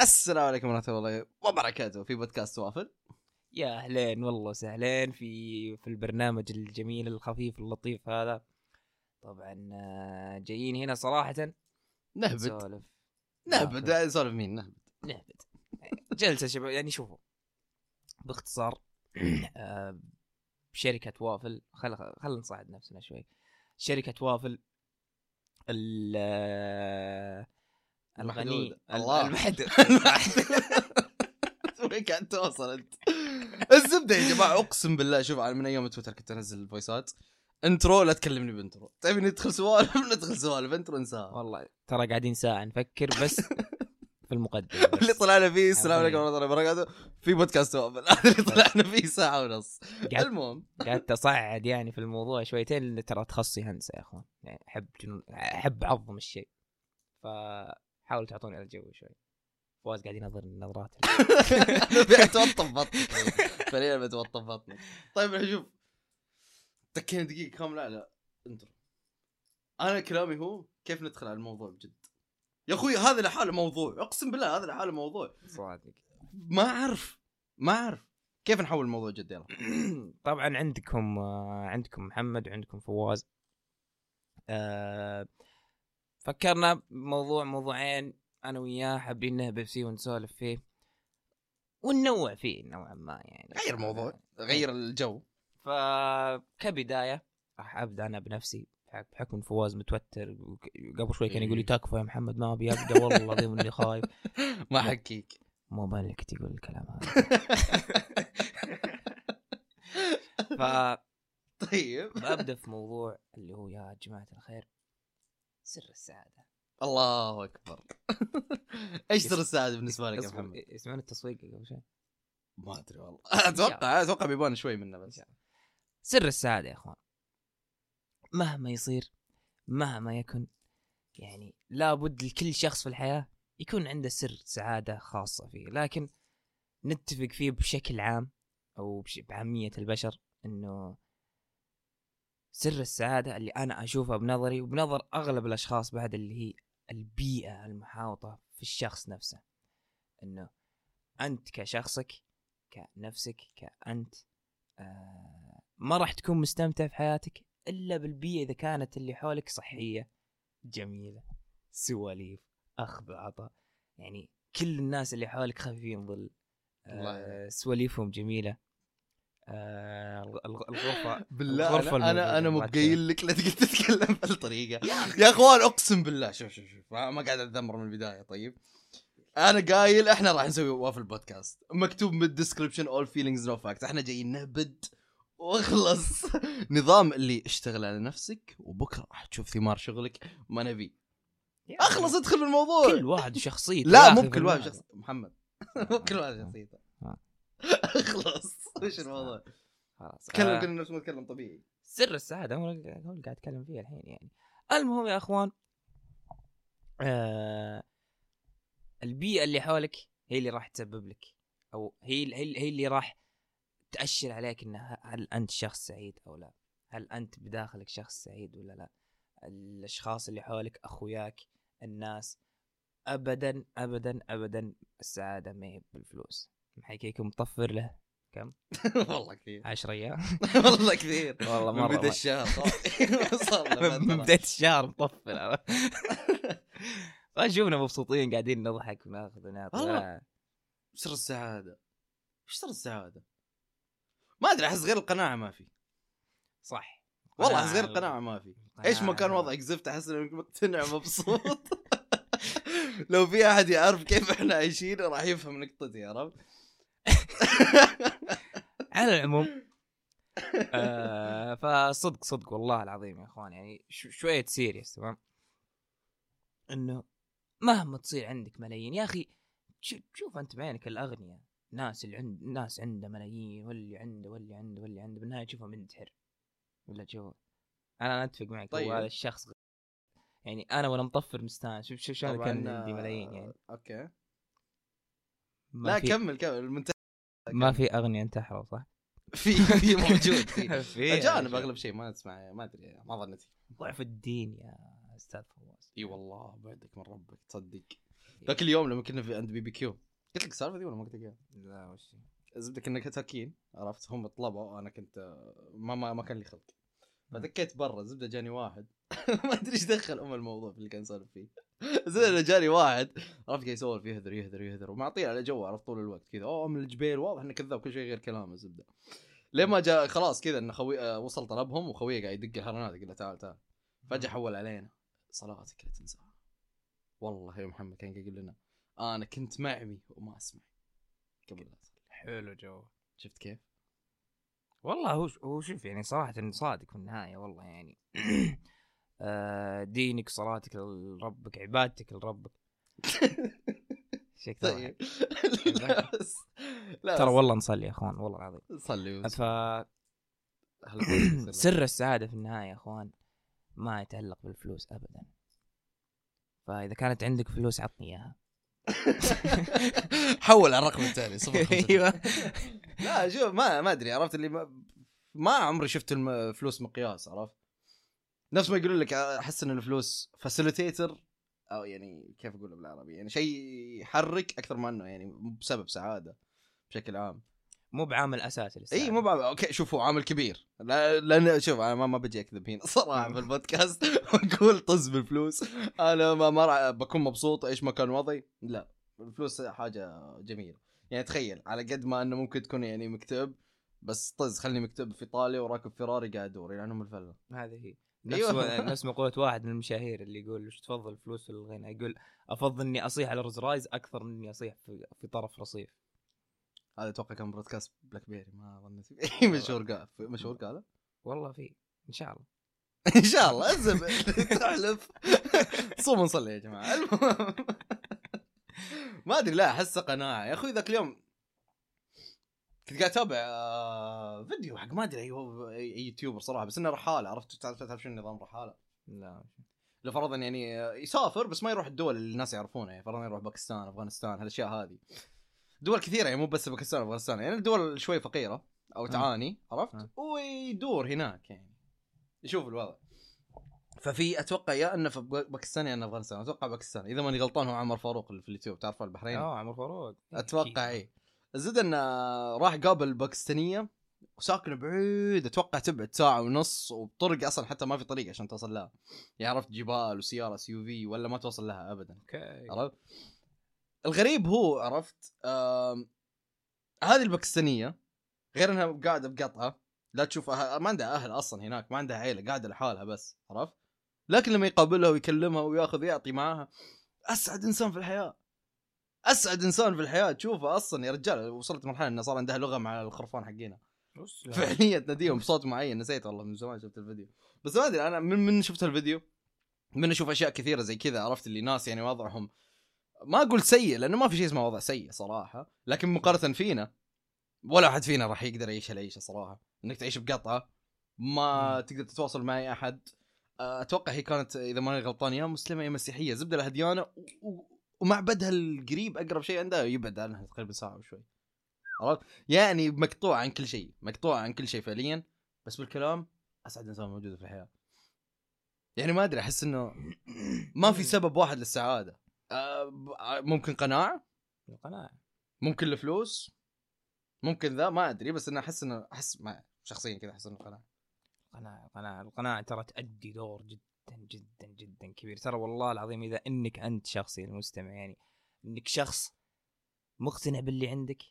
السلام عليكم ورحمة الله وبركاته في بودكاست وافل. يا أهلين والله وسهلين في في البرنامج الجميل الخفيف اللطيف هذا. طبعا آه، جايين هنا صراحة. نهبد. نسولف. نهبد. سولف مين؟ نهبد. نهبد. جلسة شباب يعني شوفوا. باختصار آه، شركة وافل خل خل نصعد نفسنا شوي. شركة وافل ال آه، الغني. الله. المحدود وين قاعد توصل أنت؟ الزبدة يا جماعة أقسم بالله. شوف أنا من أيام تويتر كنت أنزل الفويسات. intro لا تكلمني ب intro. تبي ندخل سوالف؟ ندخل سوالف. intro انساها. والله ترى قاعدين ساعة نفكر بس في المقدمة بس. اللي طلعنا فيه السلام عليكم. ورحمة الله وبركاته. في بودكاست هذا اللي طلعنا فيه ساعة ونص. المهم. قعدت اصعد يعني في الموضوع شويتين ترى تخصصي هندسة يا أخوان. يعني أحب جنون أحب أعظم الشيء. فحاولوا تعطوني الجو شوي. فواز قاعد ينظر النظرات بتوطف بطنك فعليا بتوطف بطنك طيب شوف. تكينا دقيقة. كامله على intro. أنا كلامي هو كيف ندخل على الموضوع بجد. يا أخوي هذا لحاله موضوع. أقسم بالله هذا لحاله موضوع. صادق. ما أعرف. ما أعرف. كيف نحول الموضوع جد؟ يلا. طبعا عندكم آه، عندكم محمد وعندكم فواز. آه، فكرنا بموضوع موضوعين أنا وياه حابين نهبط فيه ونسولف فيه. وننوع فيه نوعا ما يعني. غير الموضوع غير الجو. فكبدايه راح أبدأ أنا بنفسي بحكم فواز متوتر قبل شوي كان يقول لي إيه. تكفى يا محمد ما أبي أبدأ والله العظيم إني خايف. ما حكيك مو بالك تقول الكلام هذا. ف طيب. ببدا في موضوع اللي هو يا جماعة الخير. سر السعادة. الله أكبر. إيش سر السعادة بالنسبة لك يا محمد؟ يسمعون التصويق قبل شوي؟ ما أدري والله. أتوقع أتوقع بيبان شوي منه بس. سر السعادة يا إخوان. مهما يصير مهما يكن يعني لابد لكل شخص في الحياة يكون عنده سر سعادة خاصة فيه. لكن نتفق فيه بشكل عام أو بعاميه البشر إنه سر السعادة اللي أنا أشوفها بنظري وبنظر أغلب الأشخاص بعد اللي هي البيئة المحاوطة في الشخص نفسه. إنه أنت كشخصك كنفسك كأنت آه ما راح تكون مستمتع في حياتك إلا بالبيئة إذا كانت اللي حولك صحية جميلة سواليف اخذ وعطاء يعني كل الناس اللي حولك خفيفين ظل آه سواليفهم جميلة. آه الغ- الغرفة بالله الغرفة أنا أنا, أنا قايل لك لا تقعد تتكلم بهالطريقة. يا أخوان أقسم بالله شوف شوف شوف ما قاعد أتذمر من البداية. طيب أنا قايل إحنا راح نسوي وافل بودكاست مكتوب بال description all feelings no fact إحنا جايين نهبد وأخلص. نظام اللي اشتغل على نفسك وبكرة راح تشوف ثمار شغلك. ما نبي. أخلص ادخل بالموضوع. كل واحد وشخصيته لا مو أخي بكل واحد في شخص محمد. مو بكل واحد شخصيته. آه. اخلص وش الموضوع؟ خلاص. تكلم آه، نفس ما تكلم طبيعي. سر السعاده هو اللي قاعد اتكلم فيه الحين يعني. المهم يا أخوان آه البيئة اللي حولك هي اللي راح تسبب لك أو هي هي, هي اللي راح تأشر عليك انه هل أنت شخص سعيد أو لا؟ هل أنت بداخلك شخص سعيد ولا لا؟ الأشخاص اللي حولك أخوياك الناس ابدا ابدا ابدا السعادة ما هي بالفلوس. محيكيكم مطفر له. كم؟ والله كثير. 10 أيام. والله كثير. والله من مرة بدا الشهر. صار له من. بداية الشهر مطفل فشوفنا مبسوطين قاعدين نضحك وناخذ ونعطي. والله. سر السعادة؟ إيش سر السعادة؟ ما أدري أحس غير القناعة ما في. صح. والله. أحس غير القناعة ما في. إيش ما كان وضعك؟ زفت أحس إنك مقتنع مبسوط. لو في أحد يعرف كيف إحنا عايشين راح يفهم نقطتي عرفت؟ على العموم آه فصدق صدق والله العظيم يا إخوان يعني شوية سيريس تمام؟ إنه مهما تصير عندك ملايين يا أخي شوف أنت بعينك الأغنياء ناس اللي عند ناس عنده ملايين واللي عنده واللي عنده واللي عنده بالنهاية تشوفه منتحر. ولا تشوفه؟ أنا أتفق معك طيب. هذا الشخص يعني أنا وأنا مطفر مستانس شوف شوف شلون كان عندي ملايين آه، يعني أوكي. ما لا في كمل كمل المنت... ما في اغنياء انتحروا صح؟ في في موجود في. أجانب أغلب شيء ما تسمع ما أدري ما ظنيتي ضعف الدين يا أستاذ فواز. إي والله بعدك من ربك تصدق. ذاك اليوم لما كنا في عند BBQ قلت لك السالفة ذي ولا ما قلت لك إياها؟ لا وش؟ الزبده كنا تاكين عرفت؟ هم طلبوا أنا كنت ما ما, ما كان لي خلق. فدكيت برا الزبده جاني واحد. ما أدري إيش دخل أم الموضوع في اللي كان يسولف فيه. الزبده جاني واحد عرفت قاعد يسولف يهذر يهذر يهذر ومعطيه على جو عرفت طول الوقت كذا. أوه من الجبيل واضح إنه كذاب كل شيء غير كلام الزبدة. لين ما جاء خلاص كذا انه خوي آه، وصل طلبهم وخويه قاعد يدق الهرنات يقول له تعال تعال. فجأة حول علينا. صلاتك لا تنساها والله يا محمد كان يقول لنا أنا كنت معمي وما أسمع. قبل لا. حلو جو. شفت كيف؟ والله هو هو شوف يعني صراحة صادق في النهاية والله يعني. آه، دينك صلاتك لربك عبادتك لربك. شيء طيب. لا ترى والله نصلي يا اخوان والله العظيم. صلي وس- ف سر السعادة في النهاية يا اخوان ما يتعلق بالفلوس ابدا. فإذا كانت عندك فلوس عطني إياها. حول على الرقم التالي صفر. أيوه. لا شوف ما ما أدري عرفت اللي ما, ما عمري شفت الفلوس مقياس عرفت؟ نفس ما يقولون لك أحس إن الفلوس فاسيليتيتر أو يعني كيف اقولها بالعربي؟ يعني شيء يحرك أكثر ما إنه يعني بسبب سعادة بشكل عام. مو بعامل أساسي إي مو بعمل أوكي شوفوا عامل كبير. لا- لأن شوف أنا ما, ما بجي أكذب هنا صراحة في البودكاست وأقول طز بالفلوس. أنا ما, ما راح بكون مبسوط إيش ما كان وضعي. لا الفلوس حاجة جميلة. يعني تخيل على قد ما إنه ممكن تكون يعني مكتئب بس طز خلني مكتئب في ايطاليا وراكب فيراري قاعد أدور يعني ام الفلة. هذه هي. نفس أيوة. نفس مقولة واحد من المشاهير اللي يقول وش تفضل الفلوس ولا الغنى يقول أفضل إني أصيح على رولز رايس أكثر من إني أصيح في, في طرف رصيف. هذا أتوقع كان broadcast بلاك بيري ما ظنيت. مشهور قال مشهور قال والله في إن شاء الله. إن شاء الله الزبد تحلف. صوم نصلي يا جماعة. المهم. ما أدري لا احسه قناعة. يا أخوي ذاك اليوم كنت قاعد اتابع آه، فيديو حق ما أدري أي يوتيوبر صراحة بس إنه رحالة عرفت؟ تعرف تعرف شنو نظام رحالة؟ لا. لو فرضا يعني آه، يسافر بس ما يروح الدول اللي الناس يعرفونها يعني فرضا يروح باكستان أفغانستان هالأشياء هذه. دول كثيرة يعني مو بس باكستان وافغانستان يعني الدول شوي فقيرة أو آه. تعاني عرفت؟ آه. ويدور هناك يعني. يشوف الوضع. ففي أتوقع يا إنه في باكستان يا إنه أفغانستان أتوقع باكستان إذا ماني غلطان هو عمر فاروق اللي في اليوتيوب تعرفه؟ البحرين آه عمر فاروق. أتوقع اي الزبده إنه راح قابل باكستانية وساكنة بعيد أتوقع تبعد ساعة ونص وبطرق أصلا حتى ما في طريق عشان توصل لها. يعني عرفت جبال وسيارة SUV ولا ما توصل لها ابدا. أوكي. عرفت؟ الغريب هو عرفت آم، هذه الباكستانية غير إنها قاعدة بقطعة لا تشوف أهل ما عندها أهل أصلا هناك ما عندها عيلة قاعدة لحالها بس عرفت؟ لكن لما يقابلها ويكلمها وياخذ يعطي معاها أسعد إنسان في الحياة. أسعد إنسان في الحياة. تشوفه أصلا يا رجال وصلت مرحلة إنه صار عندها لغة مع الخرفان حقينها. فعليا تناديهم بصوت معين. نسيت والله من زمان شفت الفيديو. بس ما أدري أنا من من شفت الفيديو من أشوف أشياء كثيرة زي كذا عرفت اللي ناس يعني وضعهم. ما أقول سيء لأنه ما في شيء اسمه وضع سيء صراحة. لكن مقارنة فينا ولا أحد فينا راح يقدر يعيش العيشة صراحة. إنك تعيش بقطعة ما. تقدر تتواصل مع أي أحد. أتوقع هي كانت إذا ماني غلطان يا مسلمة يا مسيحية. زبدة لها ديانه ومعبدها القريب أقرب شيء عندها يبعد عنها تقريبا ساعة وشوي. عرفت؟ يعني مقطوع عن كل شيء مقطوع عن كل شيء فعليا بس بالكلام أسعد إنسان موجود في الحياة. يعني ما أدري أحس إنه ما في سبب واحد للسعادة. آه، ممكن قناعة؟ القناعة ممكن الفلوس؟ ممكن ذا؟ ما أدري بس أنا أحس إنه أحس ما شخصيا كذا أحس إنه قناعة. القناعة القناعة القناعة ترى تأدي دور جدا. جدا جدا كبير. ترى والله العظيم إذا إنك أنت شخصي المستمع يعني إنك شخص مقتنع باللي عندك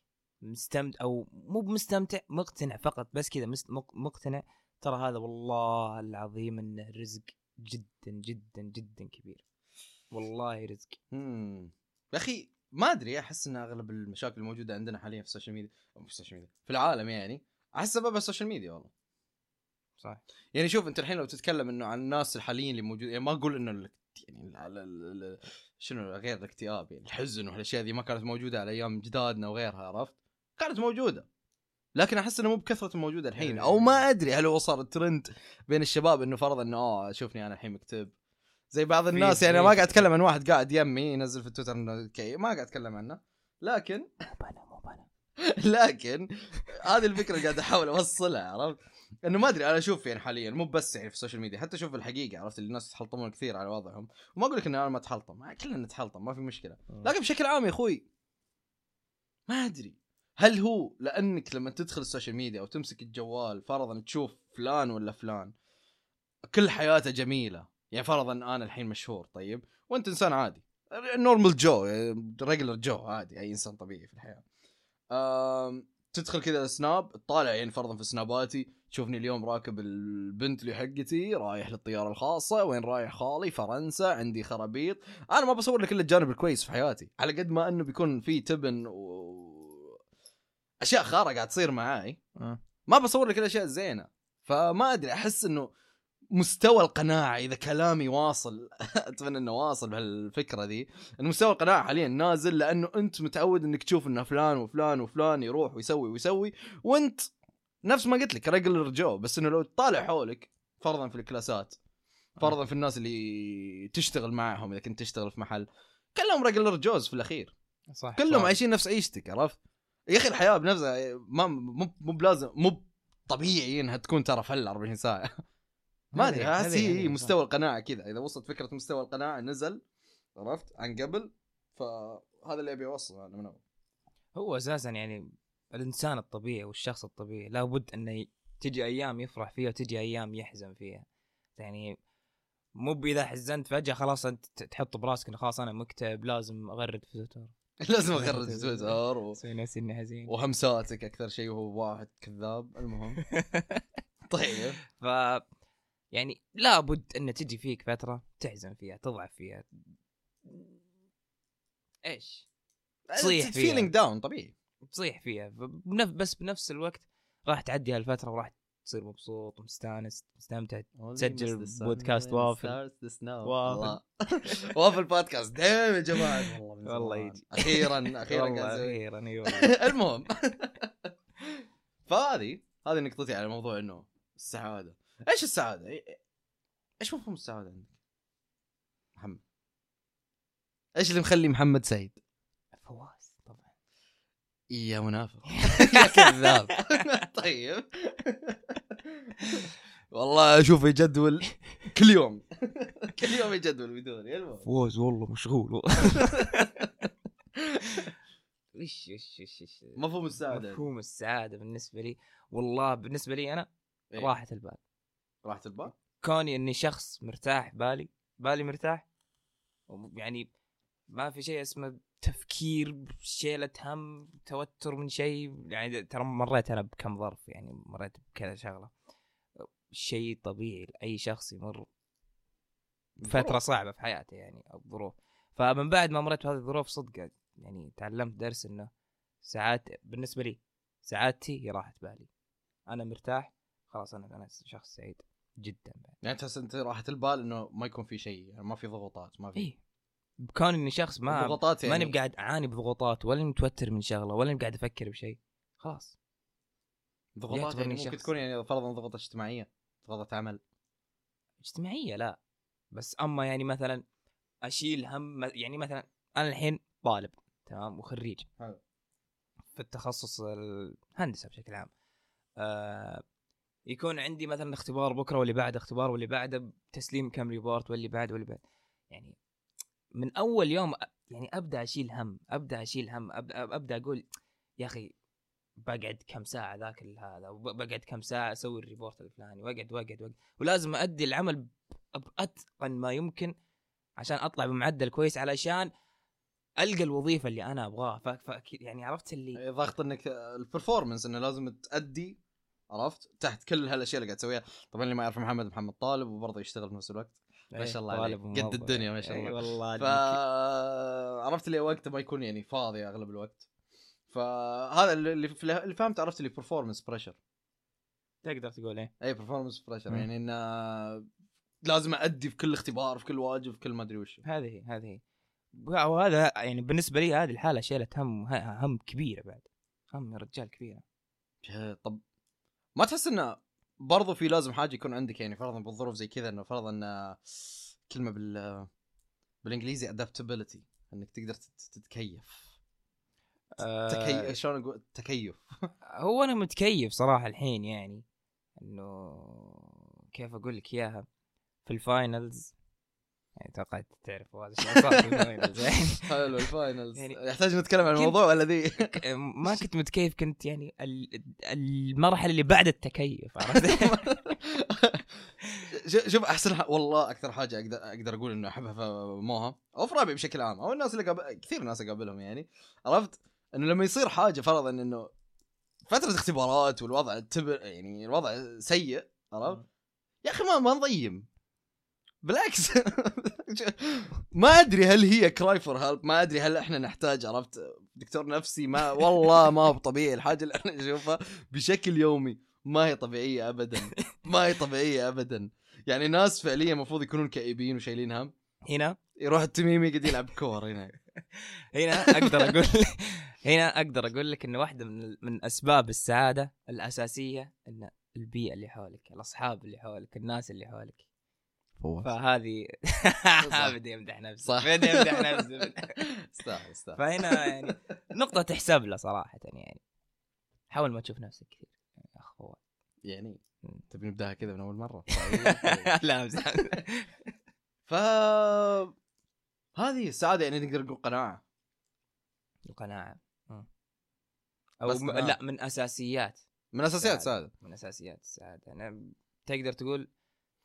مستمتع أو مو بمستمتع مقتنع فقط بس كذا مقتنع ترى هذا والله العظيم إنه رزق جدا جدا جدا كبير. والله رزق. امم يا أخي ما أدري أحس إن أغلب المشاكل الموجودة عندنا حاليا في ال social media في ال social media في العالم يعني أحس سببها ال social media والله. صح يعني شوف انت الحين لو تتكلم إنه عن الناس الحاليين اللي موجودين يعني ما أقول إنه ال- يعني ال- ال- ال- ال- شنو غير الاكتئاب يعني الحزن والأشياء ذي ما كانت موجودة على أيام جدادنا وغيرها عرفت؟ كانت موجودة. لكن أحس إنه مو بكثرة موجودة الحين أو ما أدري هل هو صار الترند بين الشباب إنه فرض إنه آه شوفني أنا الحين مكتئب. زي بعض الناس يعني ما قاعد أتكلم عن واحد قاعد يمي ينزل في تويتر إنه كي ما قاعد أتكلم عنه. لكن مو بنا مو بنا. لكن هذه الفكرة اللي قاعد أحاول أوصلها عرفت؟ انه ما ادري أنا أشوف يعني حاليا مو بس يعني في ال social media حتى أشوف الحقيقة عرفت؟ اللي الناس يتحلطمون كثير على وضعهم. وما أقول لك إن أنا ما اتحلطم كلنا نتحلطم ما في مشكلة. لكن بشكل عام يا أخوي ما أدري. هل هو لأنك لما تدخل ال social media أو تمسك الجوال فرضا تشوف فلان ولا فلان كل حياته جميلة. يعني فرضا أنا الحين مشهور طيب؟ وأنت إنسان عادي. normal Joe regular Joe عادي أي إنسان طبيعي في الحياة. تدخل كذا سناب تطالع يعني فرضا في سناباتي تشوفني اليوم راكب البنتلي اللي حقتي رايح للطيارة الخاصة وين رايح خالي؟ فرنسا عندي خرابيط. أنا ما بصور لك إلا الجانب الكويس في حياتي على قد ما إنه بيكون في تبن و أشياء خارة قاعد تصير معاي. آه. ما بصور لك الأشياء الزينة. فما أدري أحس إنه مستوى القناعة إذا كلامي واصل أتمنى إنه واصل بهالفكرة ذي مستوى القناعة حاليا نازل لأنه أنت متعود إنك تشوف إنه فلان وفلان وفلان يروح ويسوي ويسوي وأنت نفس ما قلت لك ريجلر جو بس إنه لو تطالع حولك فرضا في الكلاسات فرضا في الناس اللي تشتغل معهم إذا كنت تشتغل في محل كلهم ريجلر جوز في الأخير صح كلهم صح. عايشين نفس عيشتك عرفت؟ يا أخي الحياة بنفسها ما مو مو بلازم مو طبيعي إنها تكون ترى فل 24 ساعة ما أدري احس هي مستوى القناعة كذا. إذا وصلت فكرة مستوى القناعة نزل عرفت؟ عن قبل. فهذا اللي أبي أوصله أنا من أول. هو أساسا يعني الإنسان الطبيعي والشخص الطبيعي لابد انه ي- تجي أيام يفرح فيها وتجي أيام يحزن فيها. يعني مو بإذا حزنت فجأة خلاص أنت تحط براسك انه خلاص أنا مكتئب لازم أغرد في تويتر. لازم أغرد في تويتر. و... أسوي نفسي اني حزين وهمساتك أكثر شيء وهو واحد كذاب. المهم. طيب. ف يعني لابد ان تجي فيك فترة تحزن فيها تضعف فيها إيش تصيح فيها. فيلينج داون طبيعي تصيح فيها بنف... بس بنفس الوقت راح تعدي هالفترة وراح تصير مبسوط ومستانس مستمتع تسجل بودكاست وافل. وافل. وافل بودكاست دايم يا جماعة والله والله. يجي. أخيرا أخيرا والله. أخيرا أيوه المهم فهذه هذه نقطتي على موضوع إنه السعادة إيش السعادة؟ إيش مفهوم السعادة عندك؟ محمد. إيش اللي مخلي محمد سعيد؟ فواز طبعا. يا منافق. يا كذاب. طيب. والله اشوفه يجدول كل يوم. كل يوم يجدول بدوني المهم فوز والله مشغول. إيش إيش إيش إيش مفهوم السعادة. مفهوم السعادة بالنسبة لي. والله بالنسبة لي أنا إيه؟ راحه البال. راحه البال كوني إني شخص مرتاح بالي بالي مرتاح. يعني ما في شيء اسمه تفكير شيلة هم توتر من شيء. يعني ترى مريت أنا بكم ظرف يعني مريت بكذا شغلة. شيء طبيعي لأي شخص يمر فتره صعبة في حياته يعني أو ظروف فمن بعد ما مريت بهذه الظروف صدق يعني تعلمت درس إنه ساعات بالنسبة لي سعادتي هي راحه بالي. أنا مرتاح خلاص أنا أنا شخص سعيد. جدا بعد. يعني تحس أنت راحه البال إنه ما يكون في شيء يعني ما في ضغوطات ما في. اي بكون إني شخص ما ضغوطات يعني. ماني بقاعد أعاني بضغوطات ولا متوتر من شغلة ولا قاعد أفكر بشيء. خلاص. ضغوطات يعني ممكن شخص- تكون يعني فرضا ضغوطات اجتماعية ضغوطات عمل. اجتماعية لا. بس أما يعني مثلا أشيل هم يعني مثلا أنا الحين طالب تمام وخريج. حلو. في التخصص الهندسة بشكل عام. آه يكون عندي مثلا اختبار بكرة واللي بعده اختبار واللي بعده تسليم كم report واللي بعده واللي بعده يعني من أول يوم يعني أبدأ أشيل هم أبدأ أشيل هم ابدا أبدأ أقول يا أخي بقعد كم ساعة ذاكر هذا وبقعد كم ساعة أسوي ال report الفلاني. واقعد واقعد واقعد ولازم أدي العمل بأتقن ما يمكن عشان أطلع بمعدل كويس علشان ألقى الوظيفة اللي أنا أبغاها. ف... ف... يعني عرفت اللي ضغط إنك ال performance إنه لازم تأدي عرفت؟ تحت كل هالأشياء اللي قاعد تسويها. طبعا اللي ما يعرف محمد محمد طالب وبرضه يشتغل في نفس الوقت. ما شاء الله عليك. قد. الدنيا ما شاء الله. اي والله ف. عرفت اللي وقته ما يكون يعني فاضي أغلب الوقت. فهذا اللي اللي فهمت عرفت اللي performance pressure تقدر تقول إيه. اي performance pressure. يعني انه لازم ادي في كل اختبار في كل واجب في كل ما أدري وش. هذه هذه وهذا يعني بالنسبة لي هذه الحالة شيلت هم هم كبيرة بعد. هم يا رجال كبيرة. طب ما تحس إنه برضو في لازم حاجة يكون عندك يعني فرضا بالظروف زي كذا إنه فرضا إنه كلمة بال بالإنجليزي adaptability إنك تقدر تت- تتكيف. آه، تكيف شلون أقول؟ تكيف. هو أنا متكيف صراحة الحين يعني إنه كيف أقول لك إياها؟ في ال finals يعني أتوقع تعرف هذا يعني. حلو ال finals يعني يحتاج نتكلم عن الموضوع ولا ذي؟ ما كنت متكيف كنت يعني ال- المرحلة اللي بعد التكيف عرفت؟ شوف أحسن. والله أكثر حاجة أقدر أقدر أقول انه أحبها في موها أو في رابع بشكل عام أو الناس اللي قابل... كثير ناس أقابلهم يعني عرفت؟ إنه لما يصير حاجة فرضا إنه فترة اختبارات والوضع تبر يعني الوضع سيء عرفت؟ يا أخي ما ما نضيم بالعكس. ما أدري هل هي cry for help ما أدري هل إحنا نحتاج عرفت؟ دكتور نفسي ما والله ما هو طبيعي الحاجة اللي إحنا نشوفها بشكل يومي. ما هي طبيعية ابدا. ما هي طبيعية ابدا. يعني ناس فعليا المفروض يكونون كئيبين وشايلين هم. هنا. يروح التميمي قاعد يلعب كور هنا. هنا أقدر أقول هنا أقدر أقول لك إنه واحدة من من أسباب السعادة الأساسية إن البيئة اللي حولك الأصحاب اللي حولك الناس اللي حولك فهذه بدي أمدح نفسي. صح. بدي أمدح نفسي. استاهل استاهل فهنا يعني نقطة تحسب له صراحة يعني. حاول ما تشوف نفسك كثير يا اخ فواز. يعني. تبي نبدأها كذا من أول مرة؟ لا امزح ف هذه السعادة يعني نقدر نقول قناعة. القناعة. مم. أو م... قناعة. لا من أساسيات. من أساسيات السعادة. من أساسيات السعاده أنا تقدر تقول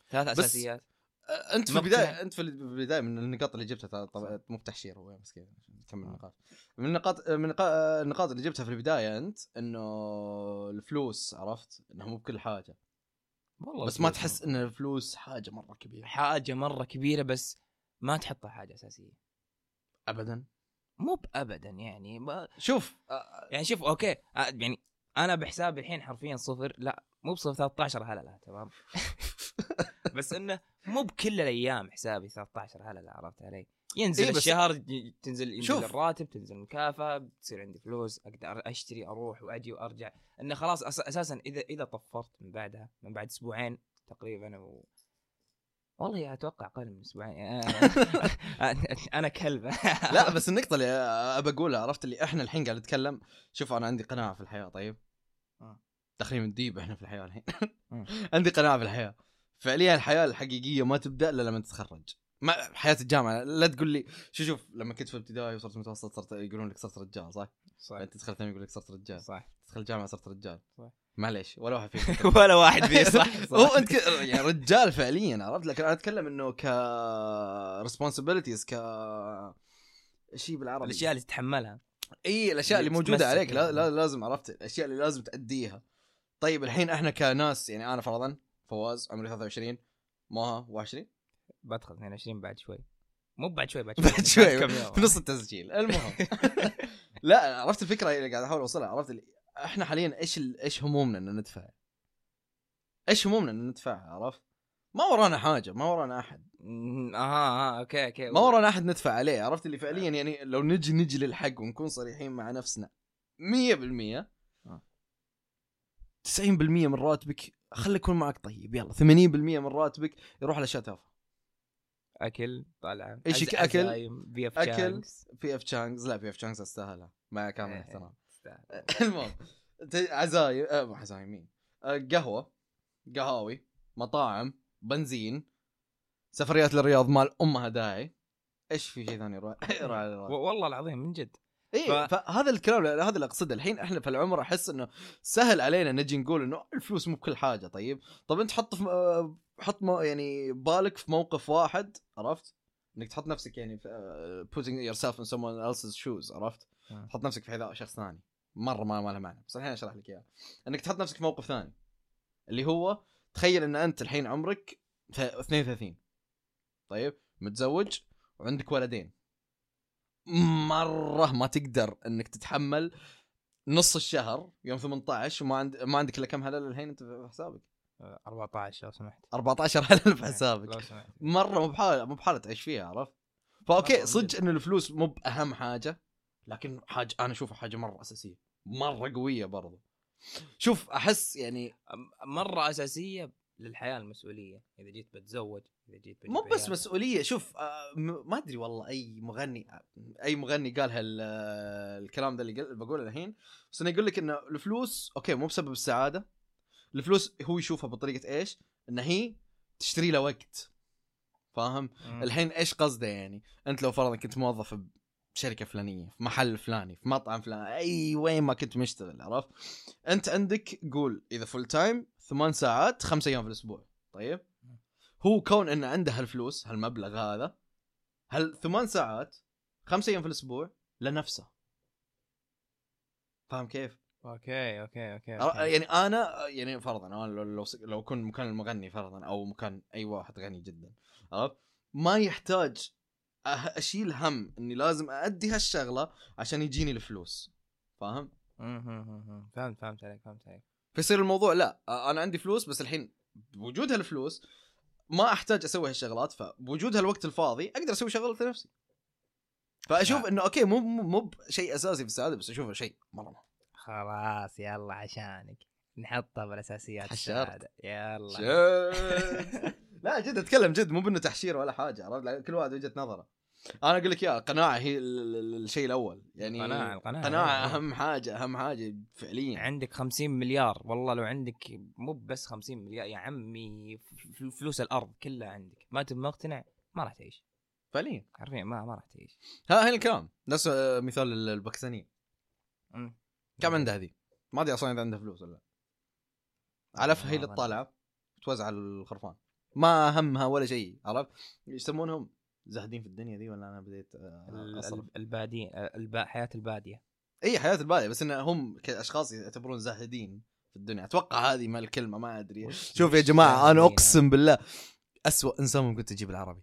ثلاث أساسيات. أنت في. البدايه أنت في البداية من النقاط اللي جبتها طبعا مو بتحشير هو مسكين عشان نكمل. النقاط. من النقاط من النقا- النقاط اللي جبتها في البداية أنت إنه الفلوس عرفت؟ إنها مو بكل حاجة. والله بس ما تحس إن الفلوس حاجة مرة كبيرة. حاجة مرة كبيرة بس ما تحطها حاجة أساسية. ابدا؟ مو بابدا يعني ما شوف. يعني شوف أوكي يعني أنا بحسابي الحين حرفيا صفر لا مو بصفر 13 هللة تمام؟ بس إنه مو بكل الأيام حسابي 13 هلله عرفت علي؟ ينزل إيه الشهر تنزل ينزل شوف. الراتب تنزل المكافأة بتصير عندي فلوس أقدر أشتري أروح وأجي وأرجع إنه خلاص أس- أساسا إذا إذا طفرت من بعدها من بعد أسبوعين تقريبا و... والله أتوقع أقل من أسبوعين أنا- أنا كلب لا بس النقطة اللي ابى أقولها عرفت اللي إحنا الحين قاعد نتكلم شوف أنا عندي قناعة في الحياة طيب آه. داخلين من ديب إحنا في الحياة الحين. عندي قناعة في الحياة فعليا الحياة الحقيقية ما تبدأ إلا لما تتخرج. ما حياة الجامعة لا تقول لي شوف شوف لما كنت في ابتدائي وصرت متوسط صرت يقولون لك صرت رجال صح؟ صح. أنت تدخل ثانوي يقول لك صرت رجال. صح. تدخل الجامعة صرت رجال. صح. معليش ولا واحد فيكم ولا واحد فيه صح, هو صح. أنت ك... يعني رجال فعليا عرفت؟ لكن أنا أتكلم إنه ك responsibilities ك شيء بالعربي. الأشياء اللي تتحملها. إي الأشياء اللي اللي موجودة عليك لا, يعني. لا لازم عرفت؟ الأشياء اللي لازم تأديها. طيب الحين إحنا كناس يعني أنا فرضا فواز عمري 23 موها 21 بدخل 22 بعد شوي. مو بعد شوي بعد شوي بعد شوي. في نص التسجيل. المهم. لا عرفت الفكرة اللي قاعد أحاول أوصلها. عرفت اللي إحنا حاليا إيش ال... إيش همومنا ان ندفع؟ إيش همومنا ان ندفعها عرفت؟ ما ورانا حاجة ما ورانا أحد. أها أها أوكي أوكي. ما ورانا أحد ندفع عليه عرفت؟ اللي فعليا يعني لو نجي نجي للحق ونكون صريحين مع نفسنا 100% آه. 90% من راتبك. خلي يكون معك طيب. يلا 80% من راتبك يروح على اشياء تافهه اكل طالعه أكل؟ عزايم، بي اف. شانكس. في اف تشانجز لا في اف تشانجز أستاهلها. مع كامل إيه. احترام. المهم عزايم آه مو عزايم مين؟ آه قهوة. قهاوي مطاعم بنزين سفريات للرياض مال أمها داعي. إيش في شيء ثاني؟ يروح والله العظيم من جد. اي ف- فهذا الكلام هذا اللي أقصده. الحين إحنا في العمر أحس إنه سهل علينا نجي نقول إنه الفلوس مو بكل حاجة طيب؟ طب أنت حط في آه، حط يعني بالك في موقف واحد عرفت؟ إنك تحط نفسك يعني في آه، putting yourself in someone else's shoes عرفت؟ آه. تحط نفسك في حذاء شخص ثاني مرة ما ما له معنى. بس الحين أشرح لك إياه. إنك تحط نفسك في موقف ثاني اللي هو تخيل إن أنت الحين عمرك ث- 32 طيب؟ متزوج وعندك ولدين. مرة ما تقدر إنك تتحمل نص الشهر يوم 18 وما عند ما عندك إلا كم هلال الحين أنت في حسابك؟ 14 لو سمحت. 14 هلال في حسابك لو سمحت. مرة مو بحاله مو بحالة تعيش فيها عرفت؟ فأوكي صدق. إن الفلوس مو بأهم حاجة لكن حاجة أنا أشوفها حاجة مرة أساسية مرة قوية برضو. شوف أحس يعني مرة أساسية للحياة المسؤولية إذا جيت بتزوج إذا جيت مو بس عيال. مسؤولية شوف آه، ما أدري والله أي مغني أي مغني قال هال آه، الكلام ده اللي بقوله الحين بس انه يقول لك إنه الفلوس أوكي مو بسبب السعادة الفلوس هو يشوفها بطريقة إيش؟ ان هي تشتري له وقت فاهم؟ الحين إيش قصده يعني؟ أنت لو فرضا كنت موظف بشركة فلانية في محل فلاني في مطعم فلاني أي وين ما كنت مشتغل عرفت؟ أنت عندك قول إذا full time ثمان ساعات خمسة أيام في الأسبوع طيب؟ هو كون إنه عنده هالفلوس هالمبلغ هذا هل ثمان ساعات خمسة أيام في الأسبوع لنفسه فاهم كيف؟ okay okay okay, o- okay. يعني أنا يعني فرضا أنا لو لو, لو كنت مكان المغني فرضا أو مكان أي واحد غني جدا عرفت؟ ما يحتاج أشيل هم إني لازم أأدي هالشغلة عشان يجيني الفلوس فاهم؟ فهمت فهمت عليك فهمت عليك فيصير الموضوع لا أنا عندي فلوس بس الحين بوجود هالفلوس ما أحتاج أسوي هالشغلات فبوجود هالوقت الفاضي أقدر أسوي شغلات لنفسي. فأشوف. إنه أوكي مو مو بشيء أساسي في السعادة بس أشوفه شيء مرة. خلاص يلا عشانك. نحطها بالأساسيات. السعادة. يلا. لا جد أتكلم جد مو بإنه تحشير ولا حاجة عرفت؟ كل واحد وجهة نظره. أنا أقول لك يا القناعة هي ال- ال- الشيء الأول. يعني القناعة- القناعة. قناعة أهم حاجة أهم حاجة فعليا. عندك 50 مليار والله لو عندك مو بس 50 مليار يا عمي فلوس الأرض كلها عندك. ما تبي مقتنع ما راح تعيش. فعليا. حرفيا ما ما راح تعيش. ها هنا الكلام. نفس آه، مثال ال- الباكستانيه مم. كم عندها هذه؟ ما أدري أصلا إذا عندها فلوس ولا لا. علفها هي اللي تطالعه توزع على الخرفان. ما همها ولا شيء عرفت؟ يسمونهم زاهدين في الدنيا ذي ولا أنا بديت آه، ال- أصرف؟ ال- البادية الب... حياة البادية. إي حياة البادية بس إن هم كأشخاص يعتبرون زاهدين في الدنيا. أتوقع هذه ما الكلمة ما أدري. شوف يا جماعة أنا أقسم بالله أسوأ إنسان ممكن تجيب العربي.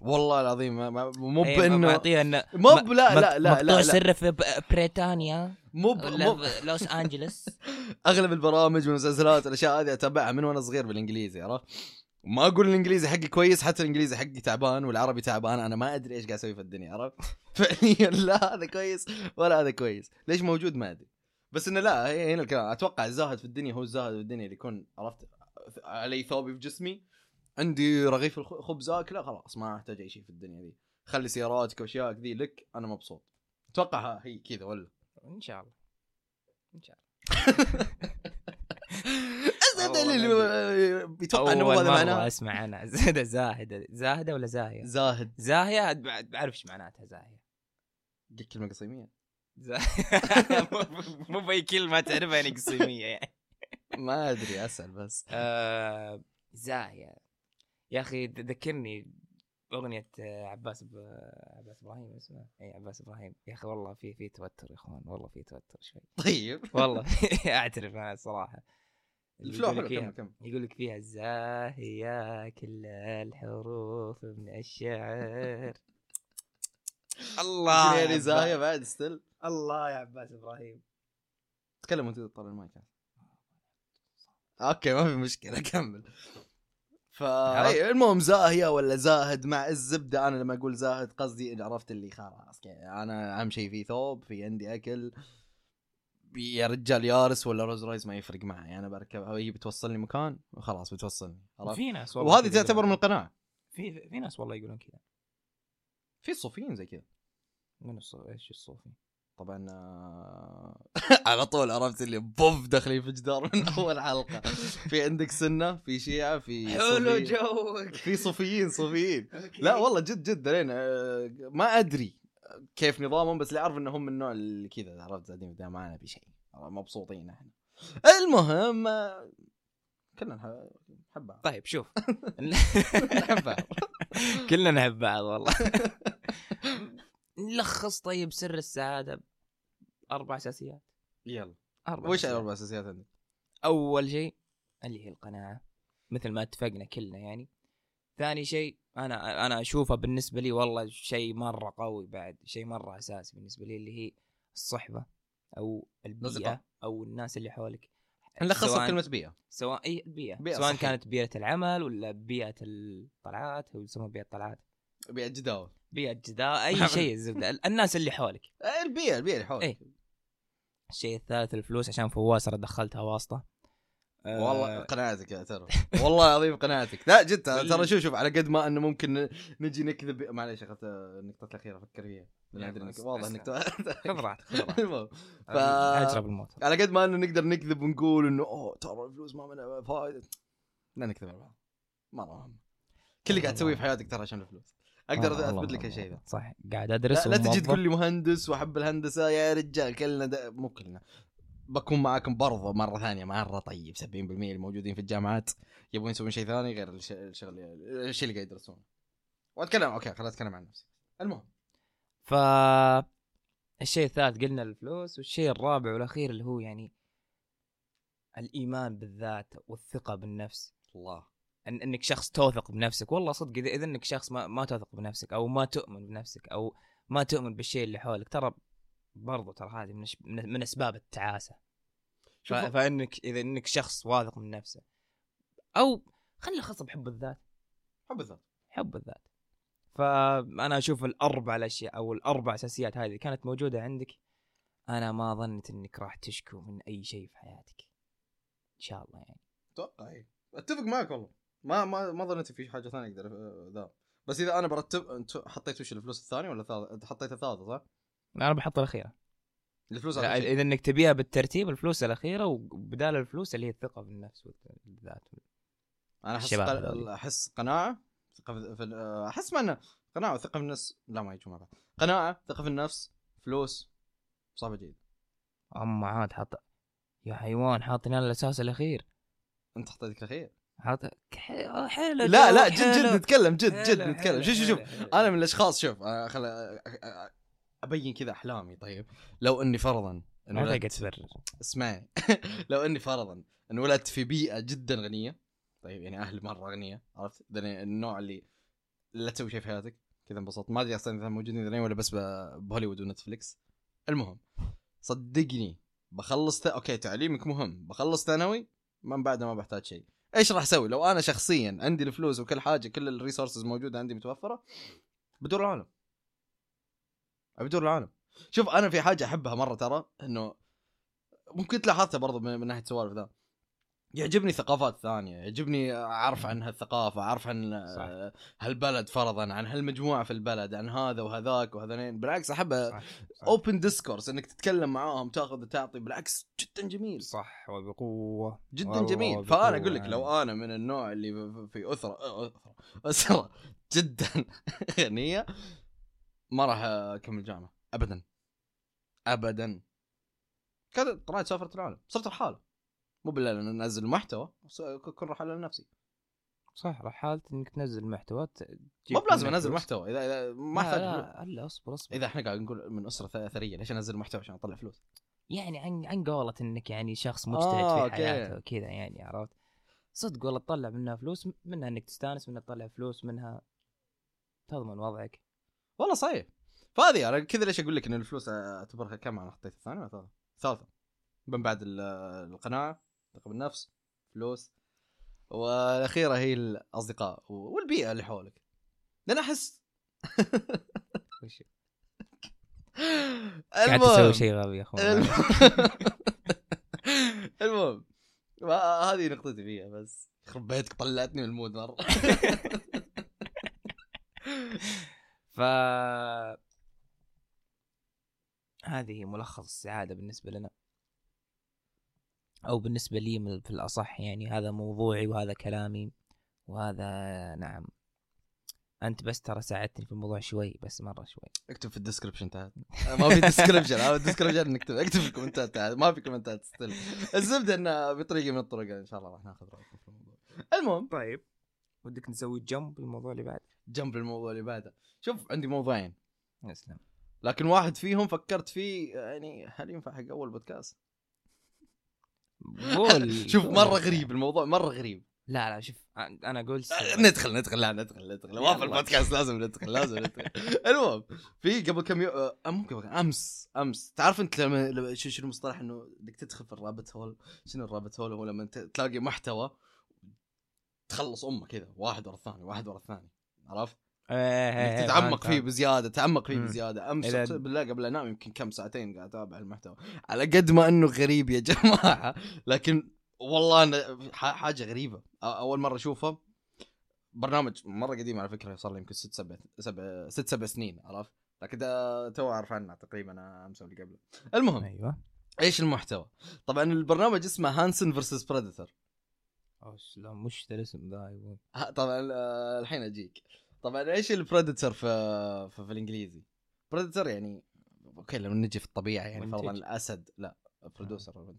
والله العظيم مو بانه معطيه انه مو لا لا لا مقطوع. سر في بريطانيا. مو لوس أنجلس. أغلب البرامج والمسلسلات والأشياء هذه أتابعها من وأنا صغير بالإنجليزي عرفت؟ ما أقول الإنجليزي حقي كويس حتى الإنجليزي حقي تعبان والعربي تعبان أنا ما أدري إيش قاعد أسوي في الدنيا عرفت؟ فعليا لا هذا كويس ولا هذا كويس، ليش موجود؟ ما أدري. بس إنه لا هنا الكلام. أتوقع الزاهد في الدنيا هو الزاهد في الدنيا اللي يكون عرفت؟ علي ثوبي في جسمي عندي رغيف الخ- خبز اكله خلاص ما أحتاج أي شيء في الدنيا ذي. خلي سياراتك واشيائك ذي لك أنا مبسوط. أتوقع هي كذا ولا؟ إن شاء الله. إن شاء هذا اللي بيتوقع إنه هذا معناه. أسمع أنا. زاهده زاهدة. زاهدة ولا زاهية؟ زاهد. زاهية؟ بع- بعرف إيش معناتها زاهية. دي كلمة قصيمية. مو- بأي كلمة تعرفها يعني قصيمية يعني. ما أدري أسأل بس. آه، زاهية. يا أخي ذ- ذكرني اغنيه آه، عباس ب... عباس إبراهيم اسمه اي عباس إبراهيم. يا أخي والله في في توتر يا إخوان. والله في توتر شوي. طيب. والله أعترف أنا الصراحة. الفلو حلو فيها- كم كم يقول لك فيها الزاهية كل الحروف من الشعر. الله يا. زاهيه بعد ستيل الله يا عباس إبراهيم. تكلم وأنت تطلع المايك أوكي ما في مشكلة كمل. فا؟ إيه، المهم زاهية ولا زاهد مع الزبدة؟ أنا لما أقول زاهد قصدي عرفت اللي خلاص أنا أهم شيء في ثوب في عندي أكل. يا رجال يارس ولا روز رايز ما يفرق معي أنا بركبها هي بتوصلني مكان وخلاص بتوصلني في ناس والله وهذه تعتبر من. القناعه في في ناس والله يقولون كذا. في صوفيين زي كذا. من الصوف إيش الصوفي؟ طبعا آه، على طول عرفت اللي بوف داخلين في جدار من أول حلقة. في عندك سنة في شيعة في صوفيين. جوك. في صوفيين صوفيين. لا والله جد جد لين آه، ما أدري. كيف نظامهم بس اللي أعرف انهم من النوع اللي كذا عرفت؟ قدام ما نبي شيء. مبسوطين إحنا. المهم آه، كلنا نح- نحب بعض. طيب شوف. نحب بعض. كلنا نحب بعض والله. نلخص طيب سر السعادة أربع أساسيات. يلا. أربع وش. الاربع أساسيات عندك؟ أول شيء اللي هي القناعة. مثل ما اتفقنا كلنا يعني. ثاني شيء أنا أنا اشوفها بالنسبة لي والله شيء مرة قوي بعد شيء مرة أساسي بالنسبة لي اللي هي الصحبة أو البيئة. أو الناس اللي حولك. نلخصها بكلمه بيئة. سواء إي البيئة, بيئة سواء صحية. كانت بيئة العمل ولا بيئة الطلعات أو يسموها بيئة الطلعات. بيئة جداوه بيئة جداء أي شيء الزبدة ال- الناس اللي حولك. البيئة البيئة اللي حولك. إيه. الشيء الثالث الفلوس عشان فواز أنا دخلتها واسطة. والله آه، قناعتك يا ترى. والله العظيم قناعتك. لا جد ترى شوف شوف على قد ما إنه ممكن نجي نكذب معليش اخذت النقطة الأخيرة أفكر فيها. لا، واضح انك خذ راحتك خذ راحتك. ف- هجرة بالموت على قد ما إنه نقدر نكذب ونقول إنه أوه ترى الفلوس ما منها فائده لا نكذب على بعض. مره مهم كل اللي قاعد تسويه في حياتك ترى عشان الفلوس. أقدر والله- أثبت لك هالشيء صح قاعد لا, أدرس لا تجي وموظف. تقول لي مهندس وأحب الهندسة. يا رجال كلنا مو كلنا. بكون معاكم برضه مرة ثانية مرة طيب 70% اللي موجودين في الجامعات يبغون يسوون شيء ثاني غير الش- الشغل الشيء اللي قاعد يدرسونه. وأتكلم أوكي خليني أتكلم عن نفسي. المهم. ف الشيء الثالث قلنا الفلوس والشيء الرابع والأخير اللي هو يعني الإيمان بالذات والثقة بالنفس. الله. أن إنك شخص توثق بنفسك. والله صدق اذا إنك شخص ما, ما تثق بنفسك أو ما تؤمن بنفسك أو ما تؤمن بالشيء اللي حولك ترى برضو ترى هذه من, من من أسباب التعاسة. ف... فإنك إذا إنك شخص واثق من نفسه. أو خلينا نلخصها بحب الذات. حب الذات. حب الذات. فانا أشوف الأربع الأشياء أو الأربع أساسيات هذه كانت موجودة عندك أنا ما ظنيت إنك راح تشكو من أي شيء في حياتك. إن شاء الله يعني. أتوقع اي أتفق معك والله. ما ما ما ظنيت في حاجة ثانية أقدر أ- ذا. بس إذا أنا برتب أنت حطيت وش الفلوس الثانية ولا الثالث؟ انت حطيت الثالثه صح؟ أنا بحط الأخيرة. الفلوس لا، شيء. إذا إنك تبيها بالترتيب الفلوس الأخيرة وبدال الفلوس اللي هي الثقة بالنفس والذات. أنا أحس. أحس قناعة ثقة في... أحس ما إنه قناعة وثقة في النفس. لا ما يجوا مع بعض قناعة ثقة في النفس فلوس صعبة جيد أما عاد حط يا حيوان حاطين أنا الأساس الأخير. أنت حطيتك الأخير؟ حاط ح- حلو لا لا جد جد. نتكلم جد جد نتكلم. شوف شوف شوف. أنا من الأشخاص شوف خل أبين كذا أحلامي طيب. لو إني فرضا ما انولدت- تقعد تبرر. اسمعني لو إني فرضا انولدت في بيئة جدا غنية طيب يعني أهلي مرة غنية عرفت؟ النوع اللي لا تسوي شيء في حياتك كذا انبسطت. ما أدري أصلا إذا موجودين ذولين ولا بس بهوليوود ونتفليكس. المهم صدقني بخلص ت... okay تعليمك مهم. بخلص ثانوي من بعد ما بحتاج شيء. إيش راح أسوي؟ لو أنا شخصيا عندي الفلوس وكل حاجة كل ال resources موجودة عندي متوفرة بدور العالم. ابي ادور العالم. شوف أنا في حاجة أحبها مرة ترى إنه ممكن لاحظتها برضو من, من ناحية سوالف ذا. يعجبني ثقافات ثانية يعجبني أعرف عن هالثقافة أعرف عن صح. هالبلد فرضا عن هالمجموعة في البلد عن هذا وهذاك وهذين بالعكس أحب. open discourse إنك تتكلم معاهم تأخذ وتعطي. بالعكس جدا جميل. صح وبقوه جدا والله جميل. بقوة فأنا أقول لك يعني. لو أنا من النوع اللي في- أسرة أسرة جدا غنية ما راح أكمل جامعة. ابدا. ابدا. كذا طلعت سافرت العالم. صرت الحالة مو بالله لأن أنزل محتوى اكون رحالة لنفسي صح رحالة إنك تنزل محتوى مو بلازم أنزل. محتوى. إذا إذا ما أحتاج لا. لا أصبر أصبر. إذا إحنا قاعد نقول من أسرة ثرية ليش أنزل محتوى عشان أطلع فلوس؟ يعني عن عن قولة إنك يعني شخص مجتهد آه، في. حياته وكذا يعني عرفت؟ صدق والله تطلع منها فلوس منها إنك تستانس منها تطلع فلوس منها تضمن وضعك. والله صحيح. فهذه أنا كذا ليش أقول لك إن الفلوس اعتبرها كم أنا حطيت الثانية ولا ثالثة؟ ثالثة. من بعد ال- القناعة ثقه بالنفس فلوس. والأخيرة هي الأصدقاء والبيئة اللي حولك. لأن أحس قاعد تسوي شيء غبي يا أخوان. الم- المهم. هذه نقطتي فيها بس. يخرب بيتك طلعتني من المود مرة. ف هذه ملخص السعادة بالنسبة لنا. أو بالنسبة لي من- في الأصح يعني هذا موضوعي وهذا كلامي وهذا نعم. أنت بس ترى ساعدتني في الموضوع شوي بس مرة شوي. اكتب في ال description تحت. ما في description هذا ال description نكتب. اكتب في ال commentات تحت. ما في commentات still الزبدة إنه بطريقة من الطرق إن شاء الله راح ناخذ رأيكم في الموضوع. المهم. طيب. ودك نسوي جنب الموضوع اللي بعد جنب الموضوع اللي بعده. شوف عندي موضوعين. اسلم لكن واحد فيهم فكرت فيه يعني هل ينفع حق أول بودكاست؟ قول. شوف. مرة غريب الموضوع مرة غريب. لا لا شوف أنا أقول ندخل ندخل لا ندخل ندخل. ما في يلا. البودكاست لازم ندخل لازم ندخل. المهم في قبل كم يوم آه، أمس أمس. تعرف أنت لما شو شو المصطلح؟ إنه بدك تدخل في الرابت هول شنو الرابت هول هو لما تلاقي محتوى تخلص أمه كذا واحد ورا الثاني واحد ورا الثاني عرفت؟ إنك تتعمق فيه بزيادة تتعمق فيه. بزيادة. أمس أقسم بالله قبل أنام يمكن كم ساعتين قاعد أتابع المحتوى. على قد ما إنه غريب يا جماعة لكن والله أنا حاجة غريبة. أول مرة اشوفها برنامج مرة قديم على فكرة صار له يمكن ست سبع سبع ست سبع سنين عرفت؟ لكن ده تو اعرف عنه تقريبا أمس اللي قبله. المهم أيوه. إيش المحتوى؟ طبعا البرنامج اسمه Hansen versus Predator أوش، لا مش ذا الاسم ذا أيوة. طبعا آه، الحين أجيك طبعا إيش ال predator في في, في الإنجليزي بريدتر يعني أوكي لو نجي في الطبيعة يعني. فرضا الأسد لا برودوسر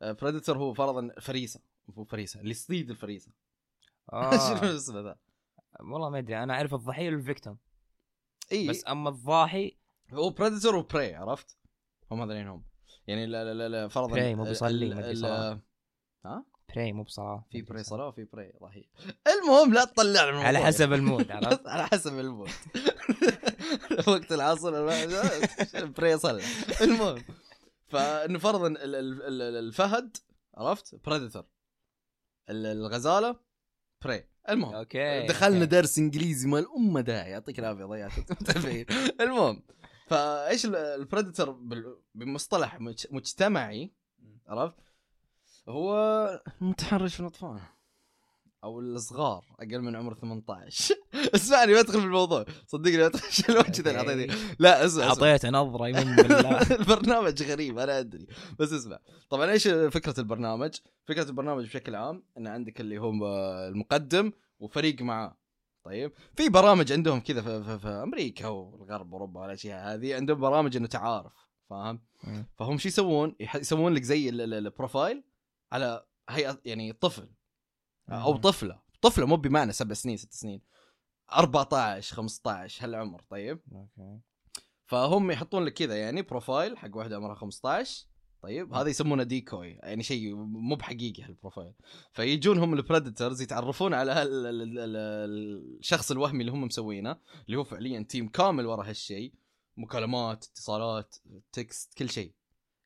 بريدتر هو فرضا فريسة مو فريسة اللي يصيد الفريسة شنو آه. اسمه ذا والله ما أدري أنا أعرف الضحية والفيكتوم إي بس أما الضاحي هو بريدتور وبري عرفت؟ هم هذولين هم يعني لا لا لا, فرضا Prey مو بيصلي،. ها؟ براي مو بصراحة في بري صلاه وفي بري ضحيه المهم لا تطلعنا من على الموضوع. حسب ال mood عرفت؟ على حسب ال mood. وقت العصر pray صلى المهم ال- الفهد عرفت؟ predator الغزالة prey. المهم okay دخلنا okay. درس إنجليزي ما له داعي. يعطيك العافية ضيعت المهم فإيش ال- ال predator بال- بمصطلح مج- مجتمعي عرفت؟ هو المتحرش في الاطفال أو الصغار أقل من عمر 18 اسمعني ما ادخل في الموضوع. صدقني ما ادخل شو الوجه ذا اللي اعطيتني لا اسمع اسمع. أعطيت نظرة يمين بالله. البرنامج غريب أنا أدري. بس اسمع. طبعا إيش فكرة البرنامج؟ فكرة البرنامج بشكل عام إن عندك اللي هو المقدم وفريق معاه. طيب. في برامج عندهم كذا في, في, في أمريكا والغرب واوروبا والأشياء هذه عندهم برامج إنه تعارف فاهم؟ فهم شو يسوون؟ يسوون لك زي ال- ال- ال profile على هيئه يعني طفل. أو. طفلة. طفلة مو بمعنى سبع سنين ست سنين. 14 15 هالعمر طيب؟ okay. فهم يحطون لك كذا يعني profile حق واحدة عمرها 15 طيب؟ هذا يسمونه decoy يعني شيء مو بحقيقي هال profile فيجون هم ال predators يتعرفون على الشخص الوهمي اللي هم مسوينه اللي هو فعليا team كامل ورا هالشيء. مكالمات اتصالات text كل شيء.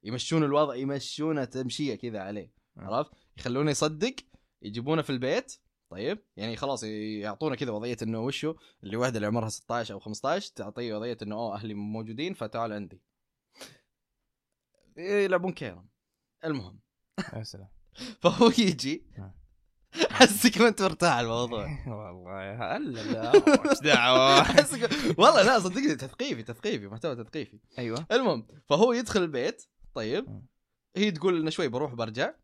يمشون الوضع يمشونه تمشية كذا عليه. عرفت؟ يخلونه يصدق يجيبونه في البيت طيب؟ يعني خلاص يعطونا كذا وضعية إنه وشو؟ اللي واحدة اللي عمرها 16 أو 15 تعطيه وضعية إنه أوه أهلي موجودين فتعال عندي. يلعبون كيرم. المهم. يا سلام. فهو يجي. آه. حسك ما أنت مرتاح الموضوع. والله هلا لا. إيش دعوة. والله لا صدقني تثقيفي تثقيفي محتوى تثقيفي. أيوه. المهم فهو يدخل البيت طيب؟ مم. هي تقول إنه شوي بروح برجع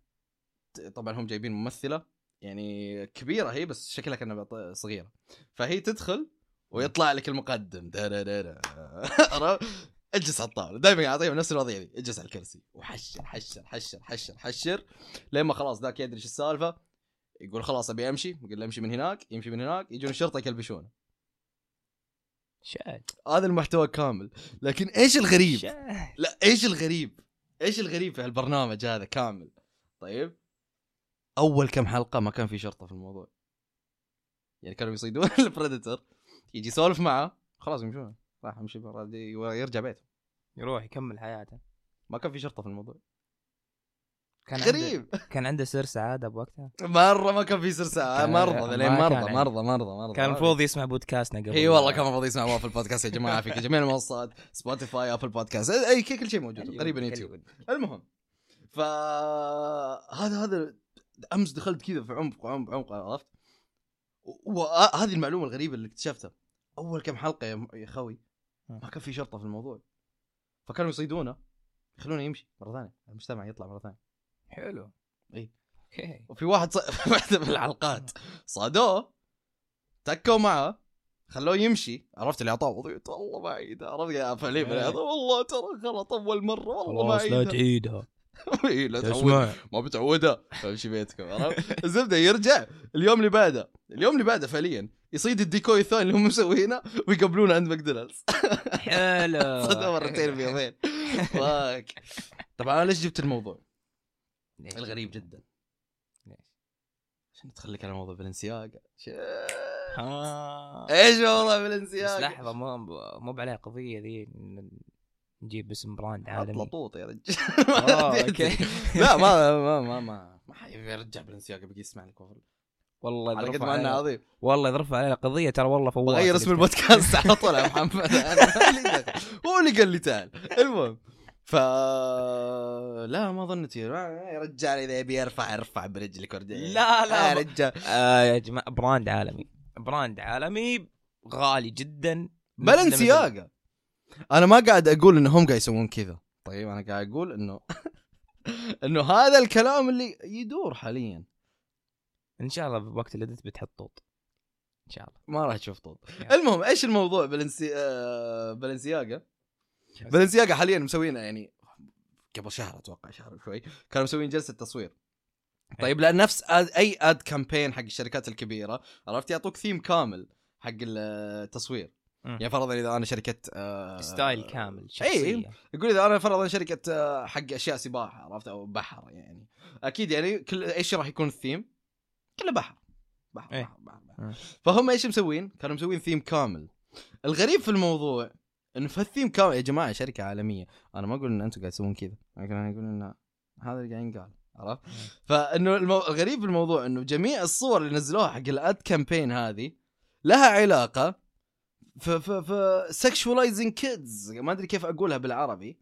طبعا هم جايبين ممثلة يعني كبيرة هي بس شكلها كأنها صغيرة. فهي تدخل ويطلع لك المقدم. دا دا دا دا. عرفت؟ اجلس على الطاولة. دائما اعطيهم نفس الوضعية دي. اجلس على الكرسي. وحشر حشر حشر حشر حشر. لين ما خلاص ذاك يدري إيش السالفة يقول خلاص أبي أمشي. يقول أمشي من هناك يمشي من هناك يجون الشرطة يكلبشونه. شاد هذا المحتوى كامل. لكن إيش الغريب؟ شاد لا إيش الغريب؟ إيش الغريب في هالبرنامج هذا كامل؟ طيب؟ أول كم حلقة ما كان في شرطة في الموضوع. يعني كانوا يصيدون البريدتر يجي يسولف معه خلاص يمشون راح يمشي برا- يرجع بيته. يروح يكمل حياته. ما كان في شرطة في الموضوع. كان عنده غريب. كان عنده سر سعادة بوقتها؟ مرة ما كان في سر سعادة كان- مرضى لين مرضى عنده. مرضى مرضى مرضى كان المفروض يسمع podcastنا قبل. إي والله كان المفروض يسمع وافل بودكاست يا جماعة في جميع المنصات Spotify Apple Podcast اي كل شيء موجود قريبا يوتيوب. المهم ف هذا هذا أمس دخلت كذا في عمق عمق عمق عرفت؟ وهذه المعلومة الغريبة اللي اكتشفتها. أول كم حلقة يا خوي ما كان في شرطة في الموضوع. فكانوا يصيدونه. يخلونه يمشي مرة ثانية. المجتمع يطلع مرة ثانية. حلو. إي. أوكي. وفي واحد ص... في واحدة من الحلقات صادوه تكوا معه خلوه يمشي. عرفت اللي أعطاه وضعية؟ والله ما عيدها عرفت؟ يا إيه. والله ترى غلط أول مرة والله ما خلاص لا عيدها تعيدها. إيه، لا تعود. ما بتعودها. امشي بيتكم عرفت؟ الزبدة يرجع اليوم اللي بعده. اليوم اللي بعده فعليا يصيد ال decoy الثاني اللي هم مسوينه ويقابلونه عند ماكدونالدز. حلو. صدق مرتين بيومين. fuck طبعا أنا ليش جبت الموضوع؟ ليش؟ الغريب جدا. ليش؟ عشان ندخلك على موضوع بلنسياجا إيش موضوع بس بلنسياجا؟ لحظة مو مو بعليه قضية ذي. نجيب اسم brand عالمي. لطوط يا رجال. آه، okay. لا ما ما ما ما ما حيرجع بلنسياجا بيجي يسمع لك والله على قد ما إنه عظيم. والله اذا رفع علينا قضية ترى والله فواز بغير اسم البودكاست على طول يا محمد. هو اللي قال لي تعال. المهم. ف لا ما ظنتي ما- يا رجال إذا يبي يرفع يرفع برجلك لا لا يا رجال. آه يا جماعة brand عالمي. براند عالمي غالي جدا. بلنسياغا أنا ما قاعد أقول انهم قاعد يسوون كذا. طيب أنا قاعد أقول إنه إنه هذا الكلام اللي يدور حاليا. إن شاء الله بوقت الادت بتحط طوط. إن شاء الله. ما راح تشوف طوط. المهم إيش الموضوع؟ بلنسي... آه... بلنسياغا بلنسياغا حاليا مسوين يعني قبل شهر أتوقع شهر شوي. كانوا مسوين جلسة تصوير. طيب لأن نفس آد أي أد كامبين حق الشركات الكبيرة عرفت؟ يعطوك ثيم كامل حق التصوير. مم. يعني فرضا إذا أنا شركة آه style كامل اي شخصية يقول إذا أنا فرضا شركة آه، حق أشياء سباحة عرفت أو بحر يعني أكيد يعني كل إيش راح يكون الثيم؟ كله بحر بحر, إيه. بحر, بحر, بحر. فهم إيش مسوين؟ كانوا مسوين ثيم كامل الغريب في الموضوع انه في الثيم كامل يا جماعة شركة عالمية أنا ما أقول إن أنتم قاعد تسوون كذا لكن أنا أقول إن هذا اللي قاعد ينقال عرفت؟ فإنه المو... الغريب في الموضوع إنه جميع الصور اللي نزلوها حق ال ad campaign هذه لها علاقة ف ف ف sexualizing kids ما أدري كيف أقولها بالعربي